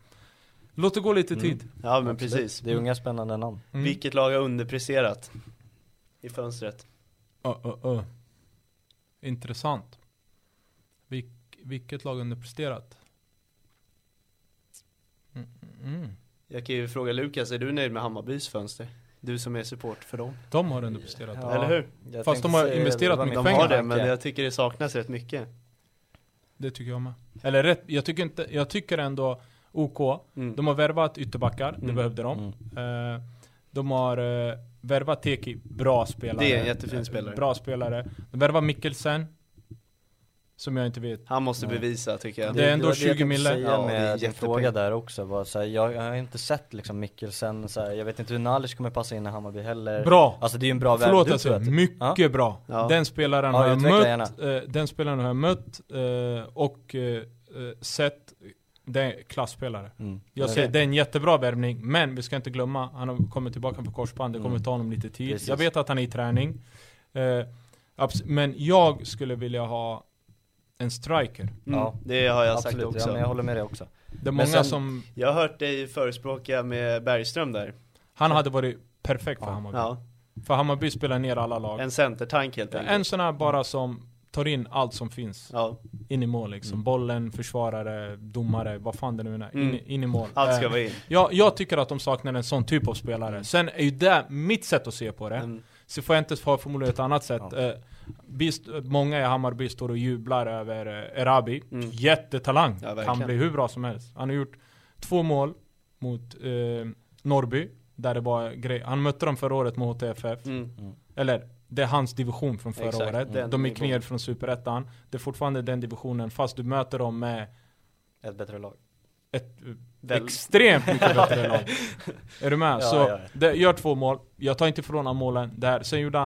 låt det gå lite Mm. tid. Ja men Absolut. precis. Det är unga spännande namn. Mm. Vilket lag har underpresterat? I fönstret. Ö, ö, ö. Intressant. Vilk, vilket lag underpresterat? Mm. Jag kan ju fråga Lukas, är du nöjd med Hammarbys fönster? Du som är support för dem. De har underpresterat. Ja. Eller hur? Jag Fast de har investerat mycket min De pengar. har det, men jag tycker det saknas rätt mycket. Det tycker jag med. Eller rätt, jag tycker, inte, jag tycker ändå OK. Mm. De har värvat ytterbackar, det Mm. behövde de. Mm. Eh, de har eh, värvat Teki, bra spelare. Det är en jättefin spelare. Bra spelare. De värvar Mikkelsen. Som jag inte vet. Han måste Nej. bevisa tycker jag. Det är ändå var jag 20 tänkte mille. Ja, det är med din jättepeng. fråga där också var så här, jag, jag har inte sett liksom Mikkelsen så här, jag vet inte hur Nalic kommer passa in i Hammarby heller Bra! Alltså det är ju en bra värld Förlåt alltså, mycket Ja. bra. Ja. Den spelaren Ja, har jag mött, eh, den spelaren har jag mött eh, och eh, eh, sett, det är klassspelare. Mm. Jag säger, det är en jättebra värvning, men vi ska inte glömma, han har kommit tillbaka för korsband, det kommer Mm. ta honom lite tid. Precis. Jag vet att han är i träning. Eh, men jag skulle vilja ha en striker. Mm, Ja. Det har jag Absolut, sagt också. ja, men jag håller med dig också Det är många sen- som, Jag har hört dig förespråka med Bergström där. han hade varit perfekt för Ja. Hammarby. Ja, För Hammarby spelar ner alla lag. en centertank helt En enkelt. sån här bara som tar in allt som finns. Ja, In i mål liksom. Mm. Bollen, försvarare, domare, vad fan det nu är. In, Mm. in i mål. allt ska Eh, vara in. jag, jag tycker att de saknar en sån typ av spelare. Sen är ju det mitt sätt att se på det. Mm. Så får jag inte ha förmodligen ett annat sätt. Ja. Bist, många i Hammarby står och jublar över eh, Erabi. Mm. Jättetalang. Ja, kan bli hur bra som helst. Han har gjort två mål mot eh, Norrby. Där det var grej. Han mötte dem förra året mot HTFF. Mm. Eller, det är hans division från förra Exakt, året. den De gick ner från superettan. Det är fortfarande den divisionen, fast du möter dem med Ett bättre lag ett eh, Väl- extremt mycket bättre [laughs] lag. Är du med? Ja, så, ja. Det, gör två mål. Jag tar inte ifrån honom målen där. Sen gjorde han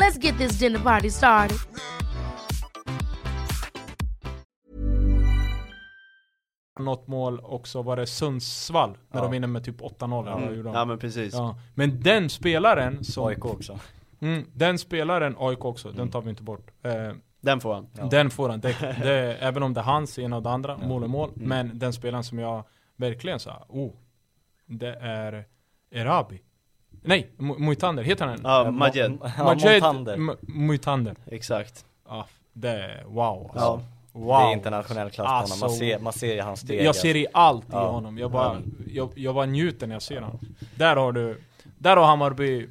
Let's get this dinner party started. något mål också, var det Sundsvall? När Ja. de vinner med typ 8-0 eller vad gjorde de? Ja men precis. Ja. Men den spelaren som... AIK också Mm, den spelaren, AIK också, den tar vi inte bort. Eh, Den får han. Ja. Den får han. Det, det, även om det är hans, ena och det andra, mål är mål. Mm. Men den spelaren som jag verkligen sa, oh, det är Erabi. Nej, Mu- Muitander, heter han? Ja, Ja, Majed. Mo- Ja, Montander M- Muitander. Exakt. Ja, det är wow alltså. Ja. Wow. Det är internationell klass på honom, man Alltså, ser, man ser hans steg Jag ser i allt i Ja. honom. Jag bara, jag, jag bara njuter när jag ser honom. Där har du, där har Hammarby,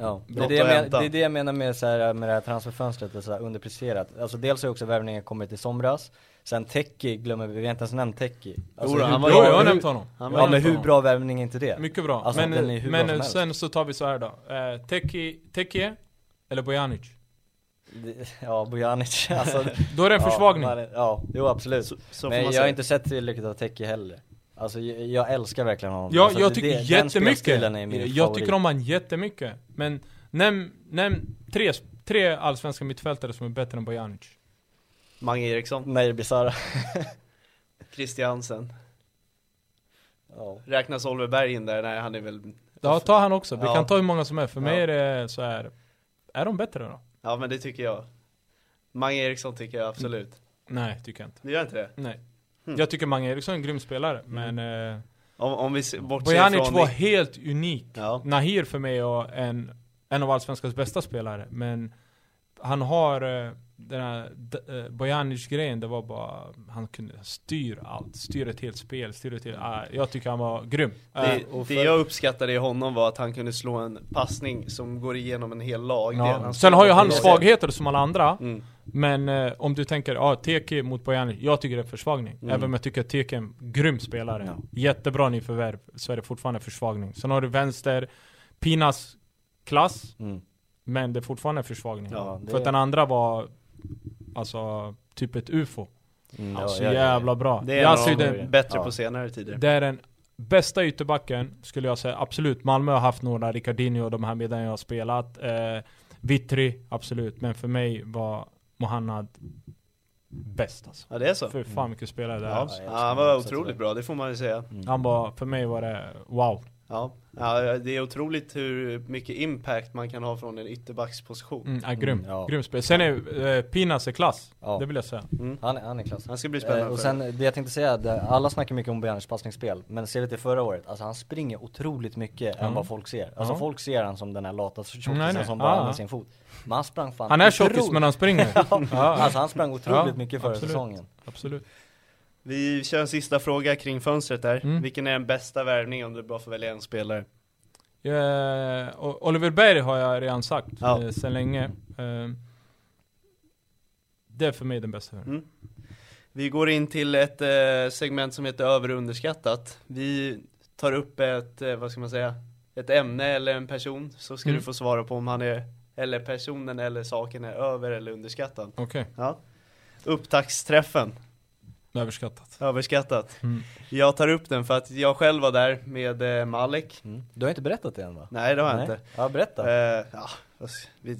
Ja, det är det, men, det är det jag menar med, så här, med det här transferfönstret, så här underpresterat. Alltså dels har ju också värvningen kommit i somras, sen Teki glömmer vi, vi har inte ens nämnt Teki. Alltså, han var bra- jag har nämnt honom. Han Ja men hur bra värvning är inte det? Mycket bra. Alltså, men den är hur bra som men helst. sen så tar vi så här då. Eh, Teki, Teki eller Bojanic? Ja, Bojanic, [laughs] alltså Då är det en ja, försvagning. man- Ja, jo absolut. Så, så men jag säga. har inte sett tillräckligt av Teki heller. Alltså jag, jag älskar verkligen honom. Ja, alltså, jag tycker det- jättemycket. Jag favorit. tycker om han jättemycket. Men nämn, nämn tre, tre allsvenska mittfältare som är bättre än Bojanic. Mange Eriksson, Nej, Bizarra. [laughs] Christiansen. ja. Räknas Oliver Berg in där? Nej han är väl Ja, ta han också. Vi Ja. kan ta hur många som är. För mig Ja. är det så här. Är de bättre då? Ja men det tycker jag Mange Eriksson tycker jag absolut Nej, tycker jag inte. Du gör inte det? Nej. Jag tycker Mange Eriksson är en grym spelare, men eh, Om, om vi se- bortser Bojanic från... var helt unik. Ja. Nahir för mig är en, en av Allsvenskans bästa spelare, men han har eh, den här eh, Bojanic-grejen, det var bara, han kunde styra allt, styra ett helt spel, styra ett helt, ah, jag tycker han var grym. Det, Eh, det jag uppskattade i honom var att han kunde slå en passning som går igenom en hel lagdel. ja. Sen har ju han svagheter som alla andra, Mm. men eh, om du tänker, ja, Teke mot Bojanic, jag tycker det är försvagning. Mm. Även om jag tycker att Teke är en grym spelare. Jättebra nyförvärv, så är det fortfarande försvagning. Sen har du vänster, Pinas klass, Mm. Men det är fortfarande en försvagning. Ja, det För att den andra var Alltså typ ett ufo. Mm, Ja, ja, så ja, ja. jävla bra. Det är jag en ser av de den, bättre Ja. på senare tider. det är den bästa ytterbacken, skulle jag säga. Absolut, Malmö har haft några, Ricardinho och de här medan jag har spelat. Eh, Vittry, absolut. Men för mig var Mohannad bäst alltså. Ja det är så? För fan mycket spelare där. Ja, jag ja, älskar han var otroligt bra, det får man ju säga. Han var, för mig var det wow. Ja. ja, det är otroligt hur mycket impact man kan ha från en ytterbacksposition. Mm, är grym. Mm, ja. Grym spel. Sen är eh, Pinas är klass. Ja. Det vill jag säga. Han, är- han är klass. Han ska bli spännande Eh, och sen det jag tänkte säga, det, alla snackar mycket om Bojanic passningsspel, men ser vi till förra året, alltså han springer otroligt mycket än Ja. vad folk ser. Alltså Ja. folk ser han som den här lata tjockisen som Ja, bara ja. använder sin fot. Men han sprang fan Han är tjockis men han springer. [laughs] ja. Alltså han sprang otroligt Ja, mycket förra absolut. säsongen. Absolut. Vi kör en sista fråga kring fönstret där. Mm. Vilken är den bästa värvningen om du bara får välja en spelare? Eh, O- Oliver Berg har jag redan sagt Ja. eh, sedan länge. Eh, det är för mig den bästa. Mm. Vi går in till ett eh, segment som heter över och underskattat. Vi tar upp ett, eh, vad ska man säga, ett ämne eller en person. Så ska Mm. du få svara på om han är, eller personen eller saken är över eller underskattad. Okej, Ja. Upptaktsträffen, överskattat. överskattat. Mm. Jag tar upp den för att jag själv var där med eh, Malek. Mm. Du har inte berättat det än va? Nej det har jag inte. Ja, berätta. Eh, ja, vi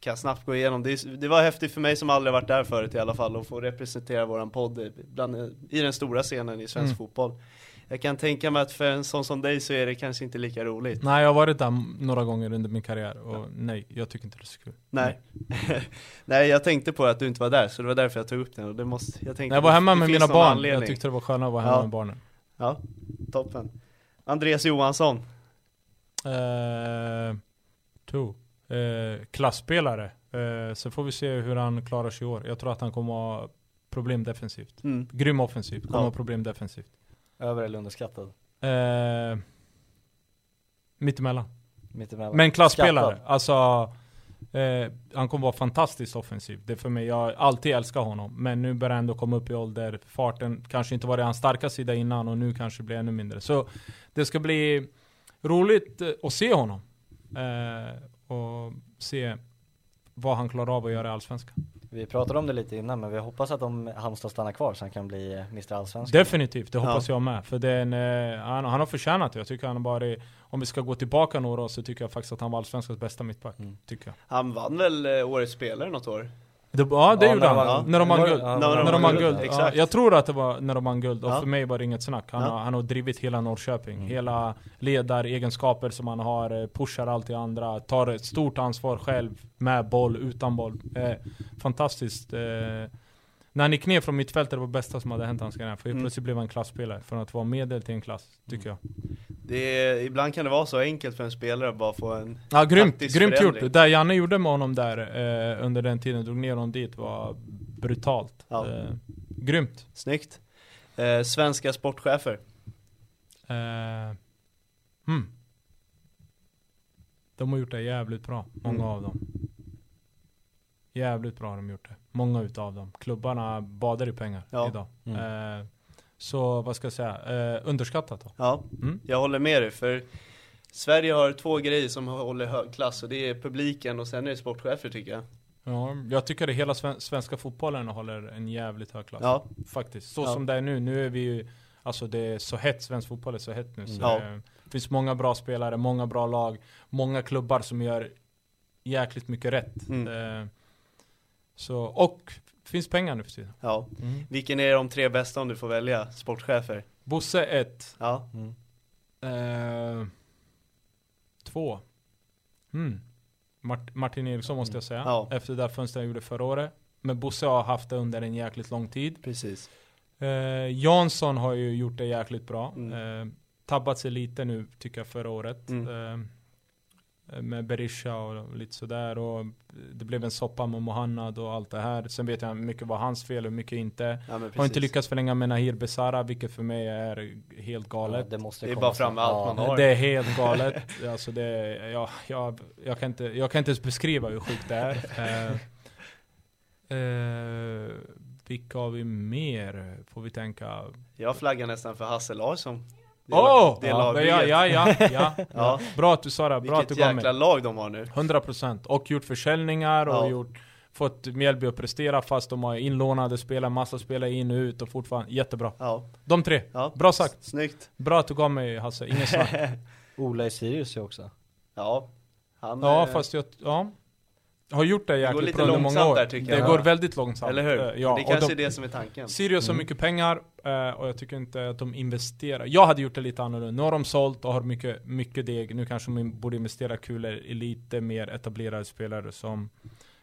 kan snabbt gå igenom. Det, det var häftigt för mig som aldrig varit där förut i alla fall att få representera våran podd bland, i den stora scenen i svensk Mm. fotboll. Jag kan tänka mig att för en sån som dig så är det kanske inte lika roligt. Nej, jag har varit där några gånger under min karriär och nej, jag tycker inte det är så kul. Nej. [laughs] Nej, jag tänkte på att du inte var där så det var därför jag tog upp den och det måste, jag tänkte jag var hemma med mina barn, anledning. jag tyckte det var skönare att vara hemma Ja. med barnen. Ja, toppen. Andreas Johansson. Eh, two. Eh, klassspelare. Eh, så får vi se hur han klarar sig i år. Jag tror att han kommer ha problem defensivt. Mm. Grym offensivt, kommer Ja. ha problem defensivt. Över eller underskattad? Eh, mittemellan. Mittemellan. Men klasspelare. Skattad. Alltså, eh, han kommer vara fantastiskt offensiv. Det är för mig, jag har alltid älskat honom. Men nu börjar han ändå komma upp i ålder. Farten kanske inte var hans starka sida innan och nu kanske blir ännu mindre. Så det ska bli roligt eh, att se honom. Eh, och se vad han klarar av att göra i Allsvenskan. Vi pratade om det lite innan, men vi hoppas att om Halmstad stannar kvar så han kan bli eh, Mr Allsvenskan. Definitivt, det hoppas jag med. För det är en, eh, han, han har förtjänat det. Jag tycker han har varit, om vi ska gå tillbaka några år så tycker jag faktiskt att han var Allsvenskans bästa mittback. Mm. Tycker jag. Han vann väl eh, Årets spelare något år? Det, ja det Ja, gjorde när han, vann- när de vann guld. när de när vann guld. Ja, jag tror att det var när de vann guld, och för mig var det inget snack. Han, har, han har drivit hela Norrköping. Mm. Hela ledaregenskaper som han har, eh, pushar allt i andra, tar ett stort ansvar själv, med boll, utan boll. Eh, fantastiskt. Eh, när han gick ner från mittfältet, det var det bästa som hade hänt hans karriär. För Mm. plötsligt blev han en klasspelare, från att vara medel till en klass, tycker jag. Det är, ibland kan det vara så enkelt för en spelare att bara få en Ja, grymt, grymt förändring. gjort. Det Janne gjorde med honom där eh, under den tiden, drog ner honom dit, var brutalt. Ja. Eh, grymt. Snyggt. Eh, svenska sportchefer. Eh, hmm. De har gjort det jävligt bra, många Mm. av dem. Jävligt bra har de gjort det. Många utav dem. Klubbarna badar i pengar Ja. idag. Mm. Eh, så vad ska jag säga, eh, underskattat då. Ja, Mm. jag håller med dig för Sverige har två grejer som håller hög klass och det är publiken och sen är det sportchefer tycker jag. Ja, jag tycker att hela sven- svenska fotbollen håller en jävligt hög klass. Ja, Faktiskt. Så Ja. som det är nu, nu är vi ju Alltså det är så hett, svensk fotboll är så hett nu. Så Ja. Det finns många bra spelare, många bra lag, många klubbar som gör jäkligt mycket rätt. Mm. Eh, så, och finns pengar nu för tiden. ja. Mm. Vilken är de tre bästa om du får välja sportchefer? Bosse 1. Ja, Mm. Eh, två. Mm. Mart- Martin Eriksson måste jag säga. Ja. Efter det där fönstret jag gjorde förra året. Men Bosse har haft det under en jäkligt lång tid. precis. Eh, Jansson har ju gjort det jäkligt bra. Mm. Eh, tabbat sig lite nu tycker jag förra året. Mm. Eh, med Berisha och lite sådär. Och det blev en soppa med Mohannad och allt det här. Sen vet jag mycket var hans fel och mycket inte. Ja, Har inte lyckats förlänga med Nahir Besara, vilket för mig är helt Ja, galet. det måste Det är komma bara fram med allt Ja. man har. Det är helt galet. [laughs] alltså det, ja, jag, jag, kan inte, jag kan inte ens beskriva hur sjukt det är. [laughs] Eh, eh, vilka har vi mer? Får vi tänka. Jag flaggar nästan för Hasse Larsson. Det, Åh! det är ja, ja, ja, ja, [laughs] ja. Ja. Bra att du sa det. Bra att Vilket du gav jäkla mig. lag de har nu. 100% och gjort försäljningar och Ja. gjort Fått Mjällby att prestera fast de har inlånade spelare, massa spelare in och ut och fortfarande jättebra. Ja. De tre. ja. Bra sagt. Snyggt. Bra att du gav mig Hasse, inget [laughs] snack. Ola i Sirius ju också. Ja. Han, Ja eh, fast jag, ja. Har gjort det går jäkligt lite bra under många år. där, tycker det jag. går Ja. väldigt långsamt. Eller hur? Eh, Ja, det kanske de, är det som är tanken. Sirius har Mm. mycket pengar eh, och jag tycker inte att de investerar. Jag hade gjort det lite annorlunda. Nu har de sålt och har mycket, mycket deg. Nu kanske de borde investera kulor i lite mer etablerade spelare som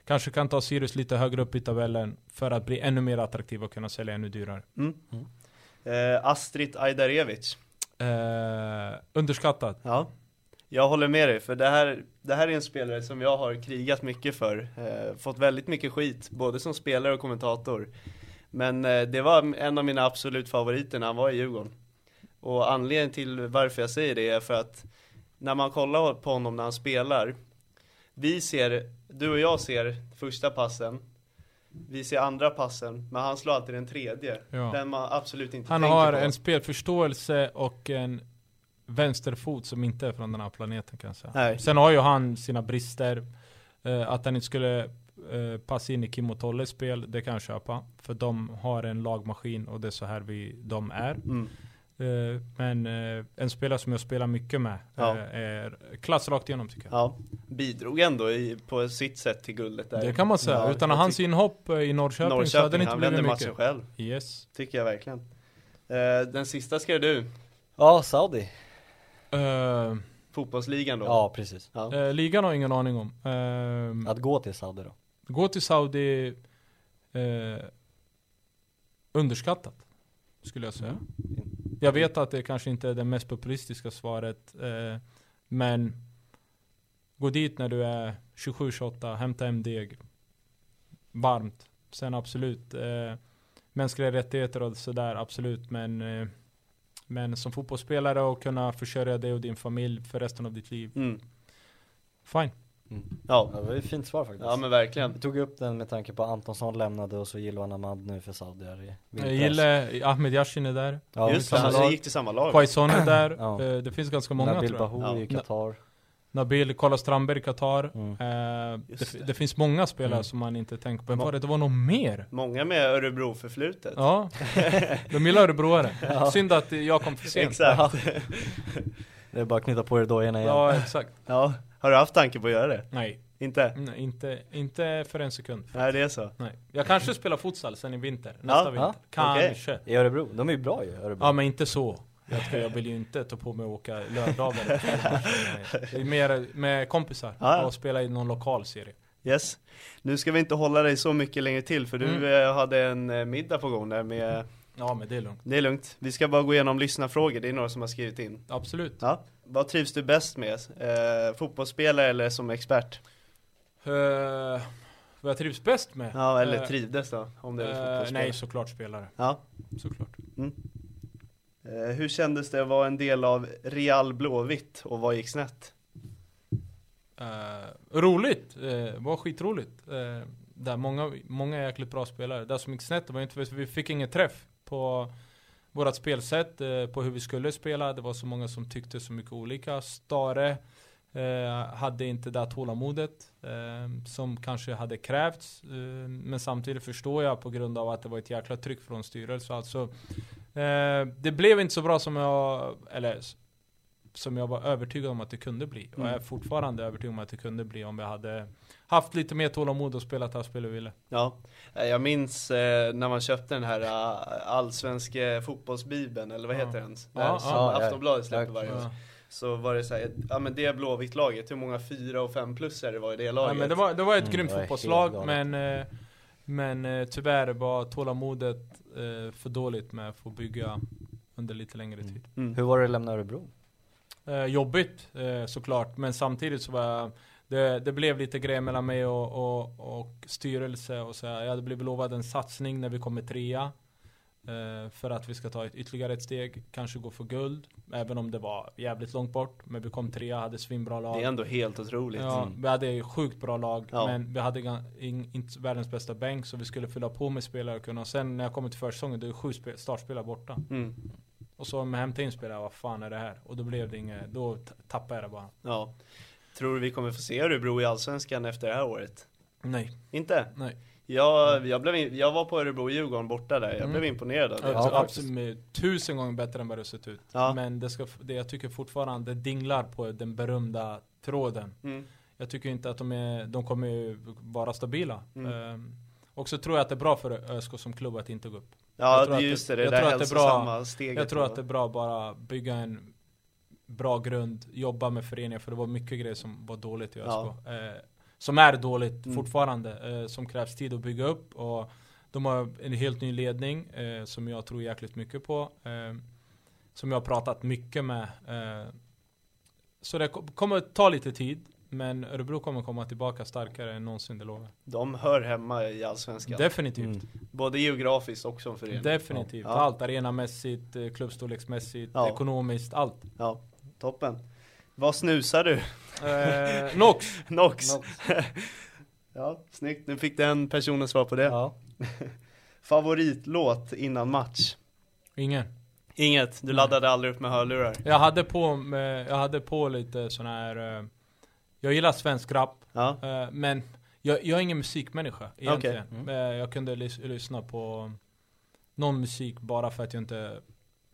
kanske kan ta Sirius lite högre upp i tabellen för att bli ännu mer attraktiva och kunna sälja ännu dyrare. Mm. Eh, Astrid Ajdarevic. Eh, underskattat. Ja. Jag håller med dig, för det här, det här är en spelare som jag har krigat mycket för. Eh, fått väldigt mycket skit, både som spelare och kommentator. Men eh, det var en av mina absolut favoriter när han var i Djurgården. Och anledningen till varför jag säger det är för att när man kollar på honom när han spelar, vi ser, du och jag ser första passen, vi ser andra passen, men han slår alltid den tredje. Ja. Den man absolut inte Han tänker har på. en spelförståelse och en vänsterfot som inte är från den här planeten kan jag säga. Nej. Sen har ju han sina brister. Eh, att han inte skulle eh, passa in i Kim och Tolles spel, det kan jag köpa. För de har en lagmaskin och det är så här vi, de är. Mm. Eh, men eh, en spelare som jag spelar mycket med Ja. eh, är klass rakt igenom tycker jag. Ja, bidrog ändå i, på sitt sätt till guldet där. Det kan man säga. Ja, Utan hans inhopp eh, i Norrköping, så hade det Norrköping, inte blivit mycket. matchen själv. Yes. Tycker jag verkligen. Eh, den sista ska du, Ja, Saudi. Eh, fotbollsligan då. Ja, precis. Ja. eh, ligan har jag ingen aning om. Eh, Att gå till Saudi då. Gå till Saudi eh, underskattat, skulle jag säga. Jag vet att det kanske inte är det mest populistiska svaret, men gå dit när du är 27-28, hämta hem deg. Varmt. Sen absolut, mänskliga rättigheter och sådär, absolut, men men som fotbollsspelare och kunna försörja dig och din familj för resten av ditt liv. Mm. Fine. Ja. Ja, det var ett fint svar faktiskt. ja, men verkligen. Vi tog upp den med tanke på Antonsson lämnade och så Jiloan Ahmad nu för Saudi här i Jag vintras. gillar Ahmed Yashin är där. Ja, Just det, han gick till samma lag. Quaison är där. Ja. [clears throat] Eh, Det finns ganska många Nabil tror jag. Bahoui i. Qatar. Nabil, Carlos Strandberg Qatar. Mm. Eh, det, det. det finns många spelare Mm. som man inte tänker på. Men var det, det var nog mer. Många med Örebro-förflutet. Ja, [laughs] de gillar örebroare. Synd att jag kom för sent. Exakt. Det är bara att knyta på er dojorna igen. Ja, exakt. Ja. Har du haft tanke på att göra det? Nej, Inte? nej inte, inte för en sekund. Nej, det är så. Nej. Jag kanske spelar futsal sen i vinter. Nästa Ja, vinter. ja. Kanske. I Örebro, de är ju bra ju, Örebro. Ja, men inte så. Jag, jag vill ju inte ta på mig och åka lördagar. Det är mer med kompisar ja. och spela i någon lokal serie. Yes. Nu ska vi inte hålla dig så mycket längre till, för du Mm. eh, hade en eh, middag på gång där med Ja, men det är lugnt. Det är lugnt. Vi ska bara gå igenom lyssnarfrågor, det är några som har skrivit in. Absolut. Ja. Vad trivs du bäst med? Eh, fotbollsspelare eller som expert? Uh, vad jag trivs bäst med? Ja, eller Eh, trivdes då? Om det är eh, nej, såklart spelare. Ja. Såklart. Eh, Eh, hur kändes det att vara en del av Real Blåvitt och vad gick snett? Uh, roligt, uh, var skitroligt. Uh, där många, många är jäkligt bra spelare. Det som gick snett var inte för vi fick ingen träff på vårt spelsätt, uh, på hur vi skulle spela. Det var så många som tyckte så mycket olika. Stare uh, hade inte det tålamodet uh, som kanske hade krävts. Men samtidigt förstår jag på grund av att det var ett jäkla tryck från styrelsen. Alltså, det blev inte så bra som jag, eller som jag var övertygad om att det kunde bli. Och jag är Mm. fortfarande övertygad om att det kunde bli om jag hade haft lite mer tålamod och spelat det här spelet vi ville. Ja, eh, jag minns eh, när man köpte den här allsvenska fotbollsbibeln, eller vad Ja. heter den? Ja, Ja, ja, som ja. Aftonbladet släpper Ja. varje år. Ja. Så var det så här, ja men det Blåvitt-laget, hur många fyra och fem plussare det var i det Ja, laget? men det, var, det var ett Mm, grymt fotbollslag men eh, Men eh, tyvärr var tålamodet eh, för dåligt med att få bygga under lite längre tid. Mm. Hur var det att lämna Örebro? Eh, jobbigt eh, såklart, men samtidigt så var jag, det, det blev lite grejer mellan mig och, och, och styrelse och så här. Jag hade blivit lovad en satsning när vi kommer trea. Eh, för att vi ska ta ett, ytterligare ett steg, kanske gå för guld. Även om det var jävligt långt bort. Men vi kom trea, hade svinbra lag. Det är ändå helt otroligt. Ja, vi hade ju sjukt bra lag, Ja. men vi hade inte världens bästa bänk, så vi skulle fylla på med spelare och kunna. Och sen när jag kom till försäsongen, då är sju spe- startspelare borta. Mm. Och så med hämta in spelare, vad fan är det här? Och då blev det inget, då tappade jag det bara. Ja. Tror du vi kommer få se Örebro i Allsvenskan efter det här året? Nej. Inte? Nej. Jag, jag, blev in, jag var på Örebro-Djurgården borta där, jag Mm. blev imponerad av det. Ja, absolut, tusen gånger bättre än vad det sett ut. Ja. Men det ska, det, jag tycker fortfarande det dinglar på den berömda tråden. Mm. Jag tycker inte att de, är, de kommer vara stabila. Mm. Ehm, och så tror jag att det är bra för ÖSK som klubb att inte gå upp. Ja, just det, det- jag där tror att det är bra- steget. Jag tror då. att det är bra att bara bygga en bra grund, jobba med föreningen, för det var mycket grejer som var dåligt i ÖSK. Ja. Eh, som är dåligt Mm. fortfarande, eh, som krävs tid att bygga upp. Och de har en helt ny ledning eh, som jag tror jäkligt mycket på. Eh, som jag har pratat mycket med. Eh, så det ko- kommer att ta lite tid. Men Örebro kommer komma tillbaka starkare än någonsin, det lovar. De hör hemma i Allsvenskan. Definitivt. Mm. Både geografiskt och som förening. Definitivt. Ja. Allt, arenamässigt, eh, klubbstorleksmässigt, Ja. ekonomiskt, allt. Ja, toppen. Vad snusar du? Eh, [laughs] Nox. Nox. Nox. [laughs] ja, snyggt. Nu fick den personen svar på det. Ja. [laughs] Favoritlåt innan match? Ingen. Inget, du laddade aldrig upp med hörlurar? Jag hade på, med, jag hade på lite sån här eh, Jag gillar svensk rap Ja, eh, Men jag, jag är ingen musikmänniska egentligen Mm. Eh, Jag kunde lys- lyssna på Någon musik bara för att jag inte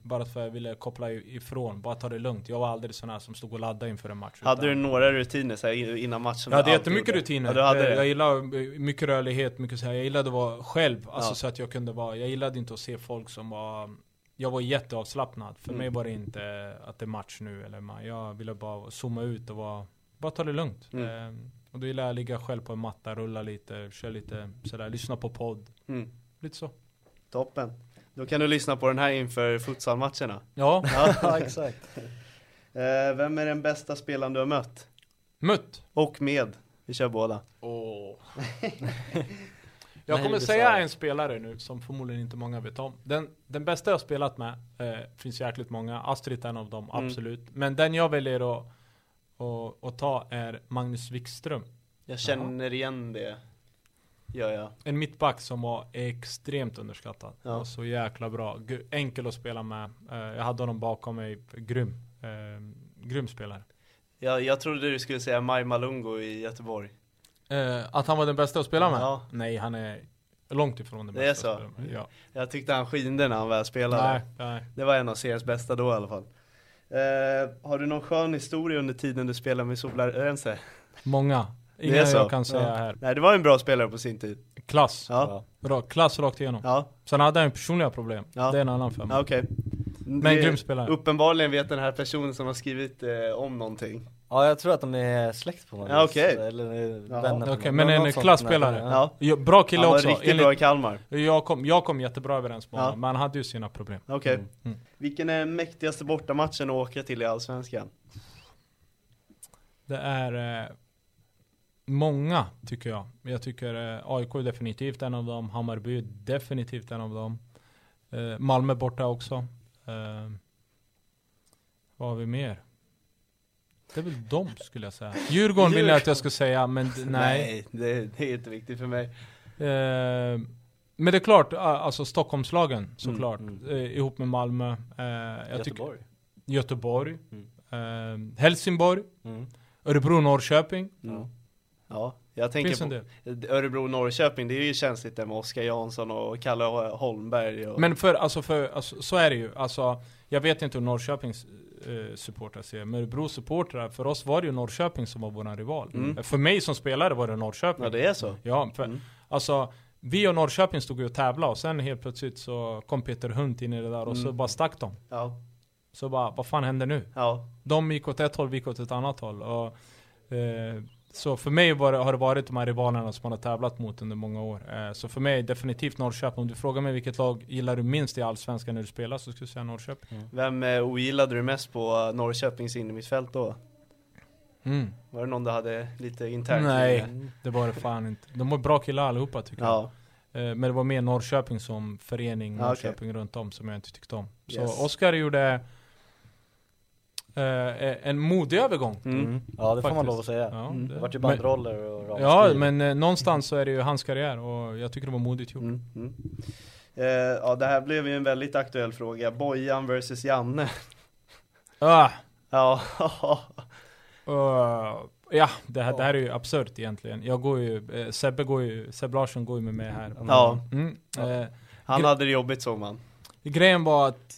Bara för att jag ville koppla ifrån, bara ta det lugnt Jag var aldrig sån här som stod och laddade inför en match hade du några rutiner så här, innan matchen? Jag hade jättemycket rutiner. Ja, hade det? Jag gillar eh, mycket rörlighet, mycket så här. Jag gillade att vara själv, alltså Ja. så att jag kunde vara, jag gillade inte att se folk som var jag var jätteavslappnad. För Mm. mig var det inte att det är match nu eller Jag ville bara zooma ut och vara, bara ta det lugnt. Mm. Eh, och då gillar jag att ligga själv på en matta, rulla lite, köra lite sådär, lyssna på podd. Mm. Lite så. Toppen. Då kan du lyssna på den här inför futsalmatcherna. Ja, [laughs] ja, [laughs] exakt. Eh, vem är den bästa spelaren du har mött? mött. Och med? Vi kör båda. [laughs] Nej, Jag kommer det säga en spelare nu som förmodligen inte många vet om. Den, den bästa jag har spelat med, eh, finns jäkligt många. Astrid är en av dem, Mm. absolut. Men den jag väljer att, att, att ta är Magnus Wikström. Jag känner igen det. Gör jag. En mittback som var extremt underskattad. Ja. Och så jäkla bra. Enkel att spela med. Eh, jag hade honom bakom mig. Grym. Eh, grym spelare. jag. Jag trodde du skulle säga Maj Malungo i Göteborg. Eh, att han var den bästa att spela med? Ja. Nej, han är långt ifrån den Det är bästa så? att spela med. Ja. Jag tyckte han skinde när han väl spelade. Nej, nej. Det var en av seriens bästa då i alla fall. Eh, har du någon skön historia under tiden du spelade med Solarense? Många. Det Inga är så? jag kan säga Ja. här. Nej, det var en bra spelare på sin tid. Klass. Ja, Bra. Klass rakt igenom. ja, Sen hade han personliga problem. Ja. Det är en annan femma. ja okej. Men grym spelare. Uppenbarligen vet den här personen som har skrivit eh, om någonting. Ja, jag tror att de är släkt på något Ja, okej. Eller Jaha. vänner på Okej, något- men en klasspelare. Ja. Ja, bra kille Han var också. riktigt Enligt- bra i Kalmar. jag, kom, jag kom jättebra överens med Ja. honom, men han hade ju sina problem. Okej. Mm. Mm. Vilken är den mäktigaste bortamatchen att åka till i Allsvenskan? Det är eh, många, tycker jag. Jag tycker eh, AIK är definitivt en av dem. Hammarby är definitivt en av dem. Eh, Malmö borta också. Eh, vad har vi mer? Det är väl dem skulle jag säga. Djurgården vill jag att jag ska säga, men d- nej. det, det är inte viktigt för mig. Men det är klart, alltså Stockholmslagen såklart. Mm, Eh, ihop med Malmö. Jag tycker- Göteborg. Göteborg. Eh, Helsingborg. Mm. Örebro, Norrköping. Ja, jag tänker på. Örebro-Norrköping, det är ju känsligt där med Oskar Jansson och Kalle Holmberg och... Men för, alltså, för, alltså, så är det ju. Alltså, jag vet inte hur Norrköpings eh, supportrar ser, men Örebro supportrar, för oss var det ju Norrköping som var våran rival. Mm. Eh, För mig som spelare var det Norrköping. Ja, det är så? Ja, för, Mm. alltså vi och Norrköping stod ju och tävlade och sen helt plötsligt så kom Peter Hunt in i det där och så Mm. bara stack de. Ja, Så bara, vad fan händer nu? ja, De gick åt ett håll, vi gick åt ett annat håll. Och, eh, så för mig var, har det varit de här rivalerna som man har tävlat mot under många år. Eh, så för mig definitivt Norrköping. Om du frågar mig vilket lag gillar du minst i Allsvenskan när du spelar så skulle jag säga Norrköping. Vem eh, ogillade du mest på Norrköpings innermittfält då? Mm. Var det någon du hade lite internt Nej, med? det var det fan inte. De var bra killar allihopa tycker Ja, jag. Eh, Men det var mer Norrköping som förening, Norrköping runt om som jag inte tyckte om. Så Yes. Oskar gjorde eh, en modig övergång. mm. Mm. Ja det får man lov att säga. Ja, Mm. Det det- vart ju banderoller och Ja, ramaskri. men eh, någonstans så är det ju hans karriär och jag tycker det var modigt gjort. Mm. Eh, ja, det här blev ju en väldigt aktuell fråga. Bojan versus Janne. [laughs] Ah, Ja, [laughs] uh, ja, det här, det här är ju absurt egentligen. Jag går ju, eh, Sebbe går ju, Sebbe Larsson går ju med mig här. Ja. Mm, eh, han hade det jobbigt såg man. grejen var att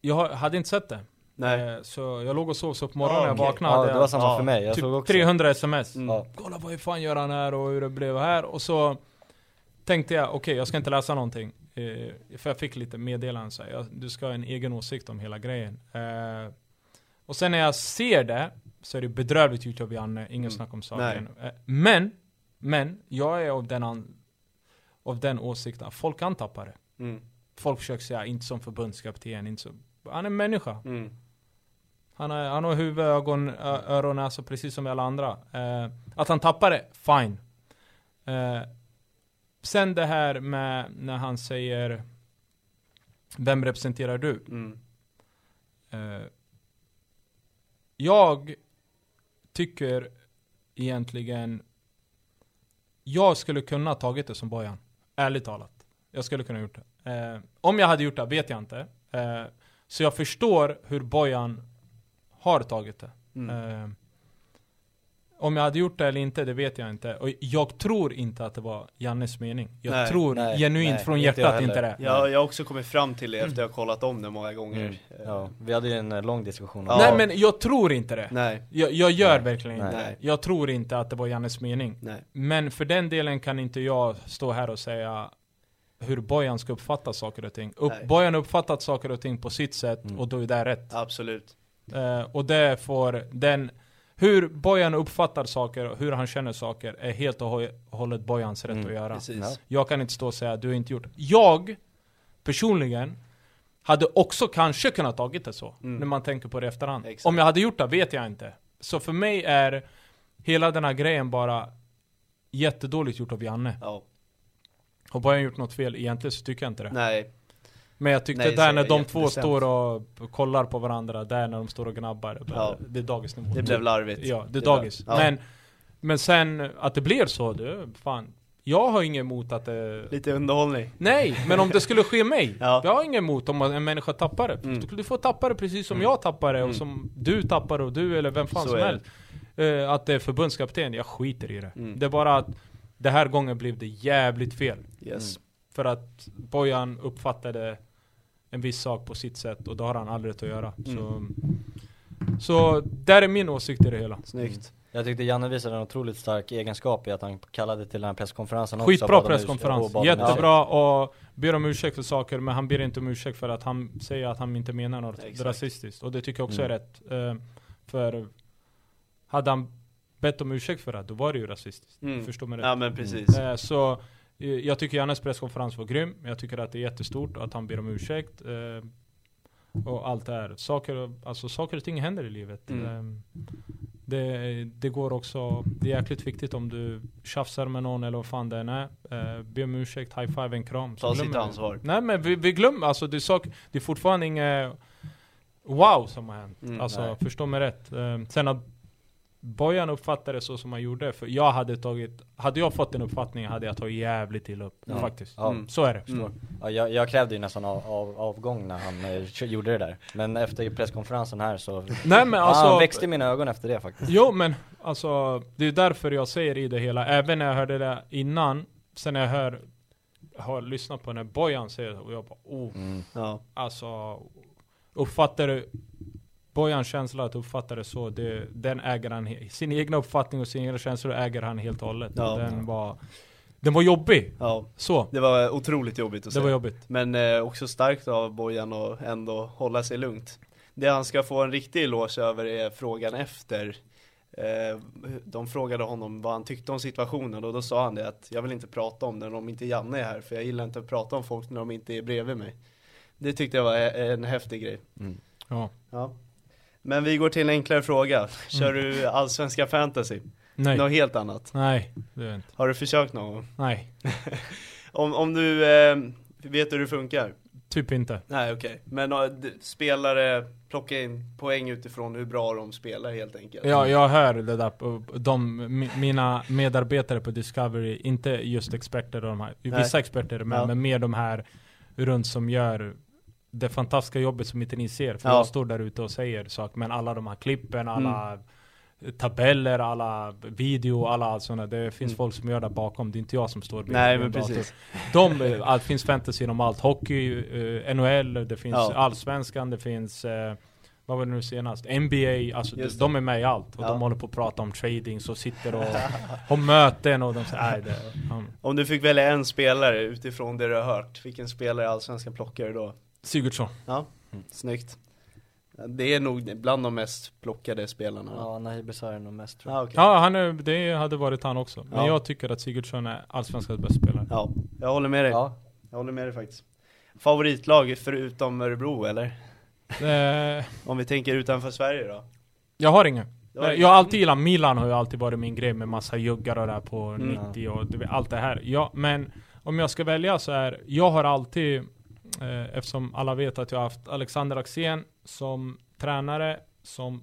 jag hade inte sett det. Nej. Eh, så jag låg och sov så på morgonen när jag okej. vaknade. Ja det jag var samma ja, för mig, jag såg typ också 300 sms. Mm. Ja. Kolla vad fan gör han här och hur det blev här. Och så tänkte jag, okej jag ska inte läsa någonting. Eh, för jag fick lite meddelanden så här, jag, du ska ha en egen åsikt om hela grejen. Eh, och sen när jag ser det, så är det bedrövligt gjort av Janne, ingen Mm. snack om saken. Eh, men, men, jag är av den, an, av den åsikten, att folk kan tappa det. Mm. Folk försöker säga, inte som förbundskapten, inte så. Han är människa. Mm. Han, är, han har huvud, ögon, ö, öron, näsa precis som alla andra. Eh, att han tappar det, fine. Eh, sen det här med när han säger Vem representerar du? Mm. Eh, jag tycker egentligen Jag skulle kunna ha tagit det som Bojan. Ärligt talat. Jag skulle kunna ha gjort det. Eh, om jag hade gjort det vet jag inte. Eh, så jag förstår hur Bojan har tagit det. Mm. Eh, om jag hade gjort det eller inte, det vet jag inte. Och jag tror inte att det var Jannes mening. Jag Nej, tror nej, genuint nej, från inte jag hjärtat inte det. Jag, jag har också kommit fram till det efter jag har kollat om det många gånger. Mm. Ja, vi hade ju en eh, lång diskussion om Ja. Nej men jag tror inte det. Nej, Jag, jag gör Nej. verkligen inte Nej. det. Jag tror inte att det var Jannes mening. nej. Men för den delen kan inte jag stå här och säga hur Bojan ska uppfatta saker och ting. Upp, Nej. Bojan har uppfattat saker och ting på sitt sätt Mm. och då är det rätt. Absolut. Eh, och det får den hur Bojan uppfattar saker och hur han känner saker är helt och hå- hållet Bojans rätt Mm, att göra. Precis. Ja. Jag kan inte stå och säga att du har inte gjort Jag, personligen, hade också kanske kunnat tagit det så. Mm. När man tänker på det i efterhand. Exakt. Om jag hade gjort det vet jag inte. Så för mig är hela den här grejen bara jättedåligt gjort av Janne. Ja. Har Bojan gjort något fel egentligen så tycker jag inte det. Nej. Men jag tyckte Nej, där när de är två står och kollar på varandra, där när de står och gnabbar. det- Ja. Det är dagisnivå. Det blev larvigt. Ja, det är Det dagis. ja. Men, men sen att det blev så, det, fan. Jag har inget emot att det... Lite underhållning. Nej, men om det skulle ske mig. [laughs] Ja. Jag har inget emot om en människa tappar det. Mm. Du, får tappa det precis som Mm. jag tappar det och Mm. som du tappar och du eller vem fan Så som är det. helst. Eh, att det är förbundskapten, jag skiter i det. Mm. Det är bara att det här gången blev det jävligt fel. Yes. För att Bojan uppfattade en viss sak på sitt sätt och det har han aldrig att göra. Mm. Så, så där är min åsikt i det hela. Snyggt. Jag tyckte Janne visade en otroligt stark egenskap i att han kallade till den här presskonferensen också Skitbra och presskonferens, ursäkt. jättebra och ber om ursäkt för saker men han ber inte om ursäkt för att han säger att han inte menar något Exakt. rasistiskt. Och det tycker jag också Mm. är rätt. Eh, för hade han bett om ursäkt för det, då var det ju rasistiskt. Mm. Förstår mig rätt? Ja men precis. Eh, så jag tycker Jannes presskonferens var grym. Jag tycker att det är jättestort att han ber om ursäkt. Eh, och allt det här. Saker, alltså, saker och ting händer i livet. Mm. Eh, det, det går också, det är jäkligt viktigt om du tjafsar med någon eller vad fan det än är. Eh, be om ursäkt, high five, en kram. Ta sitt ansvar. Nej men vi, vi glömmer, alltså det är, sak, det är fortfarande inget wow som har hänt. Mm, alltså nej. förstå mig rätt. Eh, sen att Bojan uppfattade det så som han gjorde, för jag hade tagit, hade jag fått den uppfattningen hade jag tagit jävligt illa upp. Ja. Faktiskt. Ja. Mm. Så är det. Mm. Ja, jag, jag krävde ju nästan av, av, avgång när han eh, gjorde det där. Men efter presskonferensen här så, [laughs] Nej men alltså, han växte i mina ögon efter det faktiskt. jo men alltså, det är därför jag säger i det hela, även när jag hörde det innan, sen när jag hör, har lyssnat på när Bojan säger det, och jag bara oh, Mm. Ja. Alltså, uppfattar du Bojans känsla att uppfatta det så, det, den äger han, sin egna uppfattning och sina egna känslor äger han helt och hållet. Ja. Den var, den var jobbig. ja. Så, Det var otroligt jobbigt att det se. var jobbigt. Men eh, också starkt av Bojan att ändå hålla sig lugnt. Det han ska få en riktig eloge över är frågan efter eh, de frågade honom vad han tyckte om situationen och då sa han det att jag vill inte prata om den om inte Janne är här för jag gillar inte att prata om folk när de inte är bredvid mig. Det tyckte jag var e- en häftig grej. Ja. Ja. Men vi går till en enklare fråga. Kör du allsvenska fantasy? Nej. Något helt annat? Nej, det är inte. Har du försökt någon gång? Nej, [laughs] Om, om du eh, vet hur det funkar? typ inte. Nej okej, men eh, d- spelare plocka in poäng utifrån hur bra de spelar helt enkelt Ja, jag hör det där, de, mi- mina medarbetare på Discovery, inte just experter och de här, Nej. vissa experter är med, Ja. men mer de här runt som gör det fantastiska jobbet som inte ni ser. För Ja. jag står där ute och säger saker, men alla de här klippen, alla Mm. tabeller, alla video, alla sådana. Det finns Mm. folk som gör det bakom, det är inte jag som står Nej en men dator. precis De, eh, allt finns fantasy inom allt. Hockey, eh, NHL, det finns Ja. allsvenskan, det finns eh, vad var det nu senast? NBA, alltså Just de är med i allt. Och Ja. de håller på att prata om trading, så sitter och [laughs] har möten och de säger nej det, ja. Om du fick välja en spelare utifrån det du har hört, vilken spelare i Allsvenskan plockar du då? Sigurdsson. Ja, snyggt Det är nog bland de mest plockade spelarna? Ja, Nahibi sa det nog mest tror jag. Ja, okej. Ja, han är, det hade varit han också. Men Ja. jag tycker att Sigurdsson är allsvenskans bästa spelare. ja, jag håller med dig Ja, Jag håller med dig faktiskt Favoritlag förutom Örebro eller? Eh, Om vi tänker utanför Sverige då? jag har ingen. Har Jag har alltid gillat Milan, har ju alltid varit min grej med massa juggar och där på Mm. 90 och allt det här. Ja, men om jag ska välja så är, jag har alltid, eh, eftersom alla vet att jag har haft Alexander Axén som tränare, som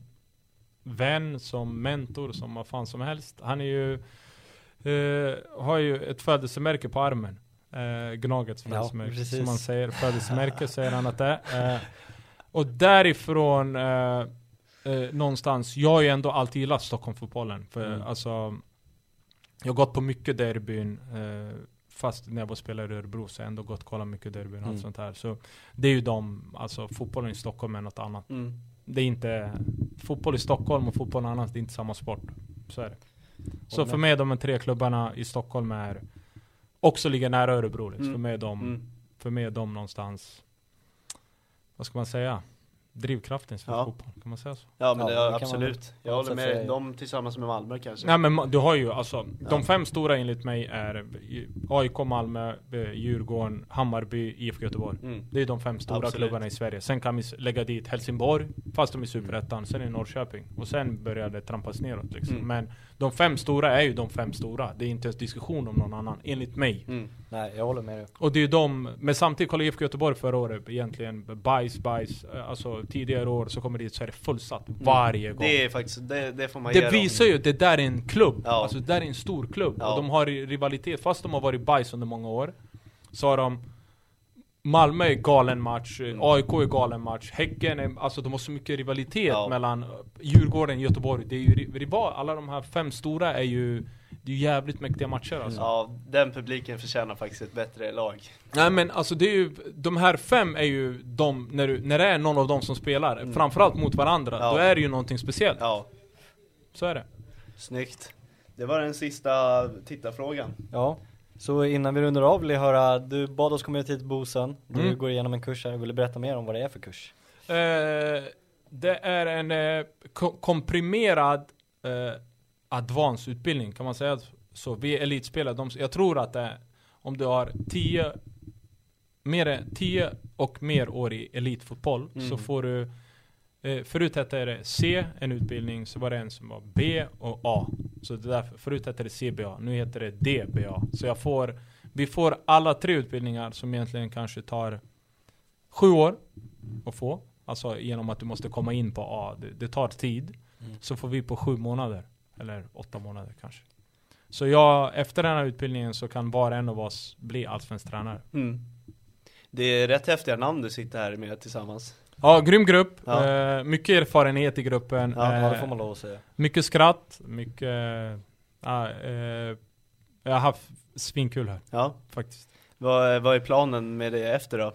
vän, som mentor, som vad fan som helst. Han är ju, eh, har ju ett födelsemärke på armen. Eh, Gnagets Ja, födelsemärke, precis. som man säger. Födelsemärke [laughs] säger han att det är. Eh, och därifrån eh, eh, någonstans, jag har ju ändå alltid gillat Stockholmfotbollen. För Mm. alltså, jag har gått på mycket derbyn. Fast när jag var spelare i Örebro så har jag ändå gått och kollat mycket derbyn och Mm. allt sånt här. Så det är ju de, alltså fotbollen i Stockholm är något annat. Mm. Det är inte, fotboll i Stockholm och fotboll någon annanstans, det är inte samma sport. Så är det. Så för mig, de tre klubbarna i Stockholm är också ligger nära Örebro. Liksom. Mm. För, mig är de, Mm. för mig är de någonstans, vad ska man säga? Drivkraften för Ja. fotboll, kan man säga så? Ja men Ja, det, kan man absolut Jag håller med, säga. de tillsammans med Malmö kanske Nej men du har ju alltså, Ja. de fem stora enligt mig är AIK, Malmö, eh, Djurgården, Hammarby, IFK Göteborg. mm. Det är de fem stora Absolut. klubbarna i Sverige. Sen kan vi lägga dit Helsingborg, fast de är superettan. Sen är det Norrköping. Och sen börjar det trampas neråt liksom. Mm. Men de fem stora är ju de fem stora. Det är inte ens diskussion om någon annan, enligt mig. Mm. nej jag håller med dig. Och det är ju de, men samtidigt, kolla IFK Göteborg förra året, egentligen bajs, bajs. eh, Tidigare år så kommer dit så är det fullsatt varje gång. Det är faktiskt, det, det får man Det dem. visar ju att det där är en klubb, Ja. alltså det där är en stor klubb. Ja. Och de har rivalitet, fast de har varit bajs under många år. Så har de Malmö är galen match, Mm. AIK är galen match, Häcken är, alltså de har så mycket rivalitet Ja. mellan Djurgården, Göteborg. Det är ju ri- rival, alla de här fem stora är ju det är jävligt mäktiga matcher alltså. Ja, den publiken förtjänar faktiskt ett bättre lag Nej men alltså det är ju, de här fem är ju de, när, du, när det är någon av dem som spelar, Mm. framförallt mot varandra, Ja. då är det ju någonting speciellt. Ja, Så är det. snyggt Det var den sista tittarfrågan Ja, så innan vi rundar av vill jag höra, du bad oss komma hit till Bosen, du Mm. går igenom en kurs här, vill du berätta mer om vad det är för kurs? Eh, det är en eh, ko- komprimerad eh, advanced-utbildning, kan man säga så? Vi är elitspelare, de, jag tror att det är, om du har 10 mer än 10 och mer år i elitfotboll Mm. så får du eh, Förut hette det C, en utbildning, så var det en som var B och A. Så det därför, förut hette det CBA, nu heter det DBA. Så jag får, vi får alla tre utbildningar som egentligen kanske tar sju år att få. Alltså genom att du måste komma in på A. Det, det tar tid. Mm. Så får vi på sju månader. Eller åtta månader kanske. Så jag, efter den här utbildningen så kan var och en av oss bli allsvensk tränare. mm. Det är rätt häftiga namn du sitter här med tillsammans Ja, grym grupp. Ja. Eh, mycket erfarenhet i gruppen. Ja, Ja, det Eh, får man lov att säga. mycket skratt. Mycket... ja, eh, jag har haft svinkul här Ja, faktiskt. vad, vad är planen med det efter då?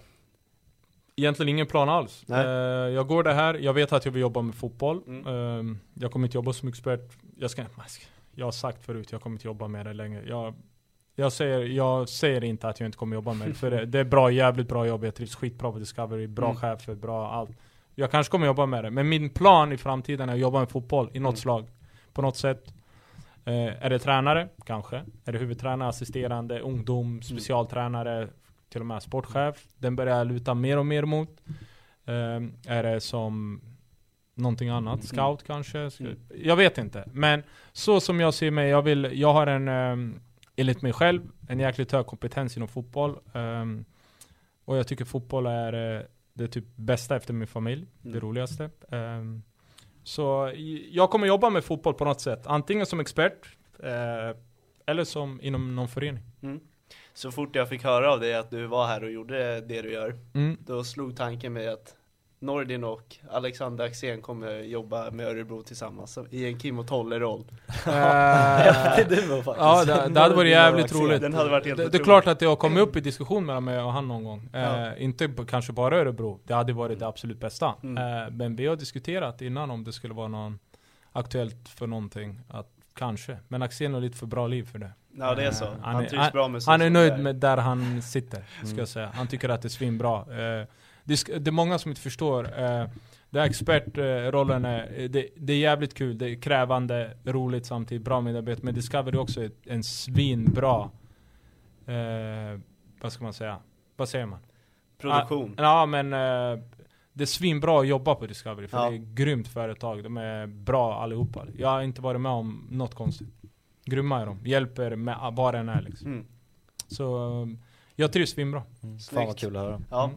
Egentligen ingen plan alls. Nej. Eh, jag går det här, jag vet att jag vill jobba med fotboll. Mm. Eh, jag kommer inte jobba som expert. Jag, ska, jag har sagt förut, jag kommer inte jobba med det längre. Jag, jag, säger, jag säger inte att jag inte kommer jobba med det. För det, det är bra, jävligt bra jobb. Jag trivs skitbra på Discovery. Bra Mm. chefer, bra allt. Jag kanske kommer jobba med det. Men min plan i framtiden är att jobba med fotboll i något Mm. slag. på något sätt. Eh, är det tränare? Kanske. Är det huvudtränare, assisterande, ungdom, specialtränare, till och med sportchef? Den börjar jag luta mer och mer mot. Eh, är det som någonting annat? Scout kanske? Ska- Jag vet inte. Men så som jag ser mig, jag, vill, jag har en, um, enligt mig själv, en jäkligt hög kompetens inom fotboll. Ehm, och jag tycker fotboll är eh, det typ bästa efter min familj, det Mm. roligaste. Ehm, så jag kommer jobba med fotboll på något sätt, antingen som expert eh, eller som inom någon förening. Så fort jag fick höra av dig att du var här och gjorde det du gör, Mm. då slog tanken mig att Nordin och Alexander Axén kommer jobba med Örebro tillsammans i en Kim och Tolle-roll. Eh, [laughs] du faktiskt. Ja, det, det hade varit jävligt roligt. Den hade varit helt det, det är klart att det har kommit upp i diskussion mellan mig och han någon gång. Eh, Ja. inte på, kanske bara Örebro, det hade varit det absolut bästa. Mm. Eh, men vi har diskuterat innan om det skulle vara någon aktuellt för någonting. Att kanske. Men Axén har lite för bra liv för det. Ja det är så, Eh, han, är- trivs bra med Han är nöjd med där han sitter, ska Mm. jag säga. Han tycker att det är svinbra. Eh, det, är många som inte förstår. Eh, det här expertrollen är, det, det är jävligt kul, det är krävande, roligt samtidigt, bra medarbete. Men Discovery är också ett, en svinbra, vad ska man säga? Vad säger man? Produktion. Ah, ja men det är svinbra att jobba på Discovery, för Ja. det är grymt företag. De är bra allihopa. Jag har inte varit med om något konstigt. Grymma är de, hjälper med vad det än är liksom. Mm. Så eh, jag trivs svinbra. Mm, Fan vad kul att höra. Ja. Mm.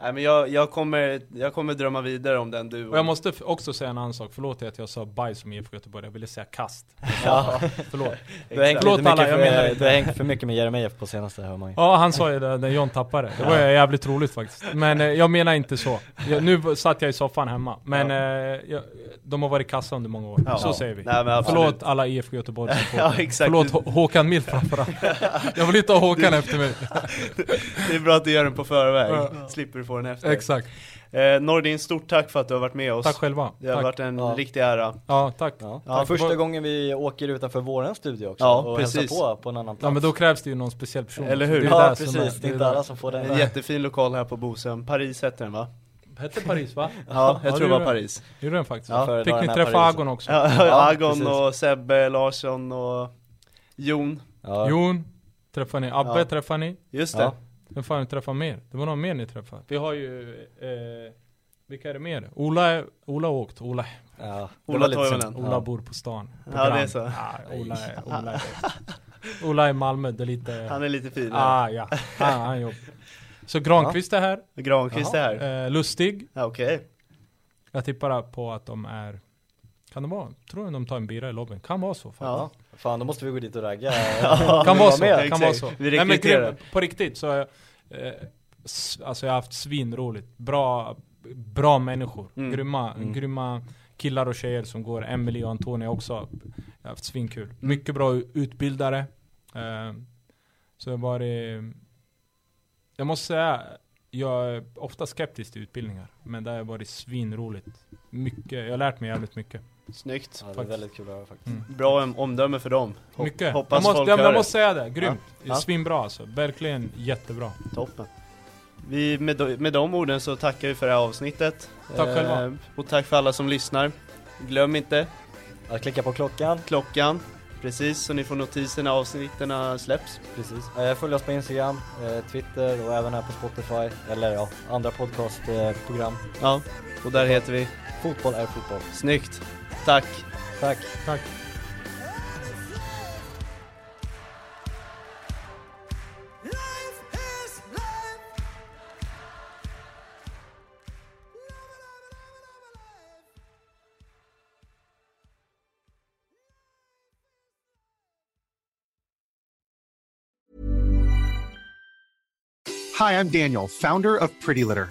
Nej men jag, jag, kommer, jag kommer drömma vidare om den du Och jag måste också säga en annan sak, förlåt att jag sa bajs som IFK Göteborg, jag ville säga kast. [laughs] Ja. [laughs] Förlåt. Du har hängt, Förlåt alla, jag menar för, inte. du har hängt för mycket med Jeremejeff på senaste hör man ju. Ja han sa ju det när John tappade, det var ju jävligt roligt faktiskt. Men eh, jag menar inte så. Jag, nu satt jag i soffan hemma, men eh, jag, de har varit kassa under många år. Ja. Så Ja. säger vi. Nej, men absolut. Förlåt alla IFK Göteborg [laughs] Ja, exakt. Förlåt Hå- Håkan Mild framförallt. Jag vill inte ha Håkan efter mig. Det är bra att du gör den på förväg, Ja. slipper du få den efter Exakt. eh, Nordin, stort tack för att du har varit med oss Tack själva. Det har Tack. varit en Ja. riktig ära Ja, tack. Ja. Ja, Första vad- gången vi åker utanför våran studio också Ja, och precis. hälsar på på en annan plats. Ja men då krävs det ju någon speciell person. Eller hur? Det är Ja det som precis, det är det inte där. alla som får den En jättefin lokal här på Bosön, Paris heter den va? Hette Paris va? [laughs] Ja, jag Ja, tror det var Paris Gjorde den faktiskt? Ja. Fick ni träffa Paris. Agon också? Ja, Ja, Agon och Sebbe Larsson och Jon Ja. Jon träffade ni, Abbe Ja. träffade ni, Just det, Ja. Vem fan träffade mer? Det var någon mer ni träffade? Vi har ju, eh, vilka är det mer? Ola, Ola har åkt, Ola, Ja, Ola. Ola Ja. bor på stan på Ja, det är så. Ah, Ola, är, [laughs] Ola, är, Ola är Malmö, det är lite han är lite fin Ah ja, han, han jobbar Så Granqvist är här, Granqvist är här, eh, Lustig ja, okej Jag tippar på att de är Kan det vara? Tror du de tar en bira i lobbyn? Kan vara så faktiskt. Ja, Fan då måste vi gå dit och ragga. [laughs] Ja, Kan vara var så, med. kan vara så. Vi Nej, men grym, på riktigt så har jag, eh, alltså jag har haft svinroligt. Bra, bra människor. Mm. Grymma, Mm. grymma killar och tjejer som går. Emily och Antonia också. Jag har haft svinkul. Mycket bra utbildare. Eh, så jag har varit, jag måste säga, jag är ofta skeptisk till utbildningar. Men det har varit svinroligt. Mycket, jag har lärt mig jävligt mycket. Snyggt Ja, det är väldigt kul att höra faktiskt. Mm. Bra om- omdöme för dem Hop- Mycket. Hoppas jag måste, folk jag, jag måste säga det, grymt. Ja. Svinbra alltså. Verkligen jättebra. Toppen vi, med, de- med de orden så tackar vi för det här avsnittet Tack själva. Eh, Och tack för alla som lyssnar Glöm inte Att klicka på klockan, klockan Precis, så ni får notiser när avsnitten släpps precis. Eh, följ oss på Instagram, eh, Twitter och även här på Spotify. Eller ja, andra podcastprogram. Ja, och där heter vi Fotboll är fotboll. Snyggt Tack Tack. Tack. Hi, I'm Daniel, founder of Pretty Litter.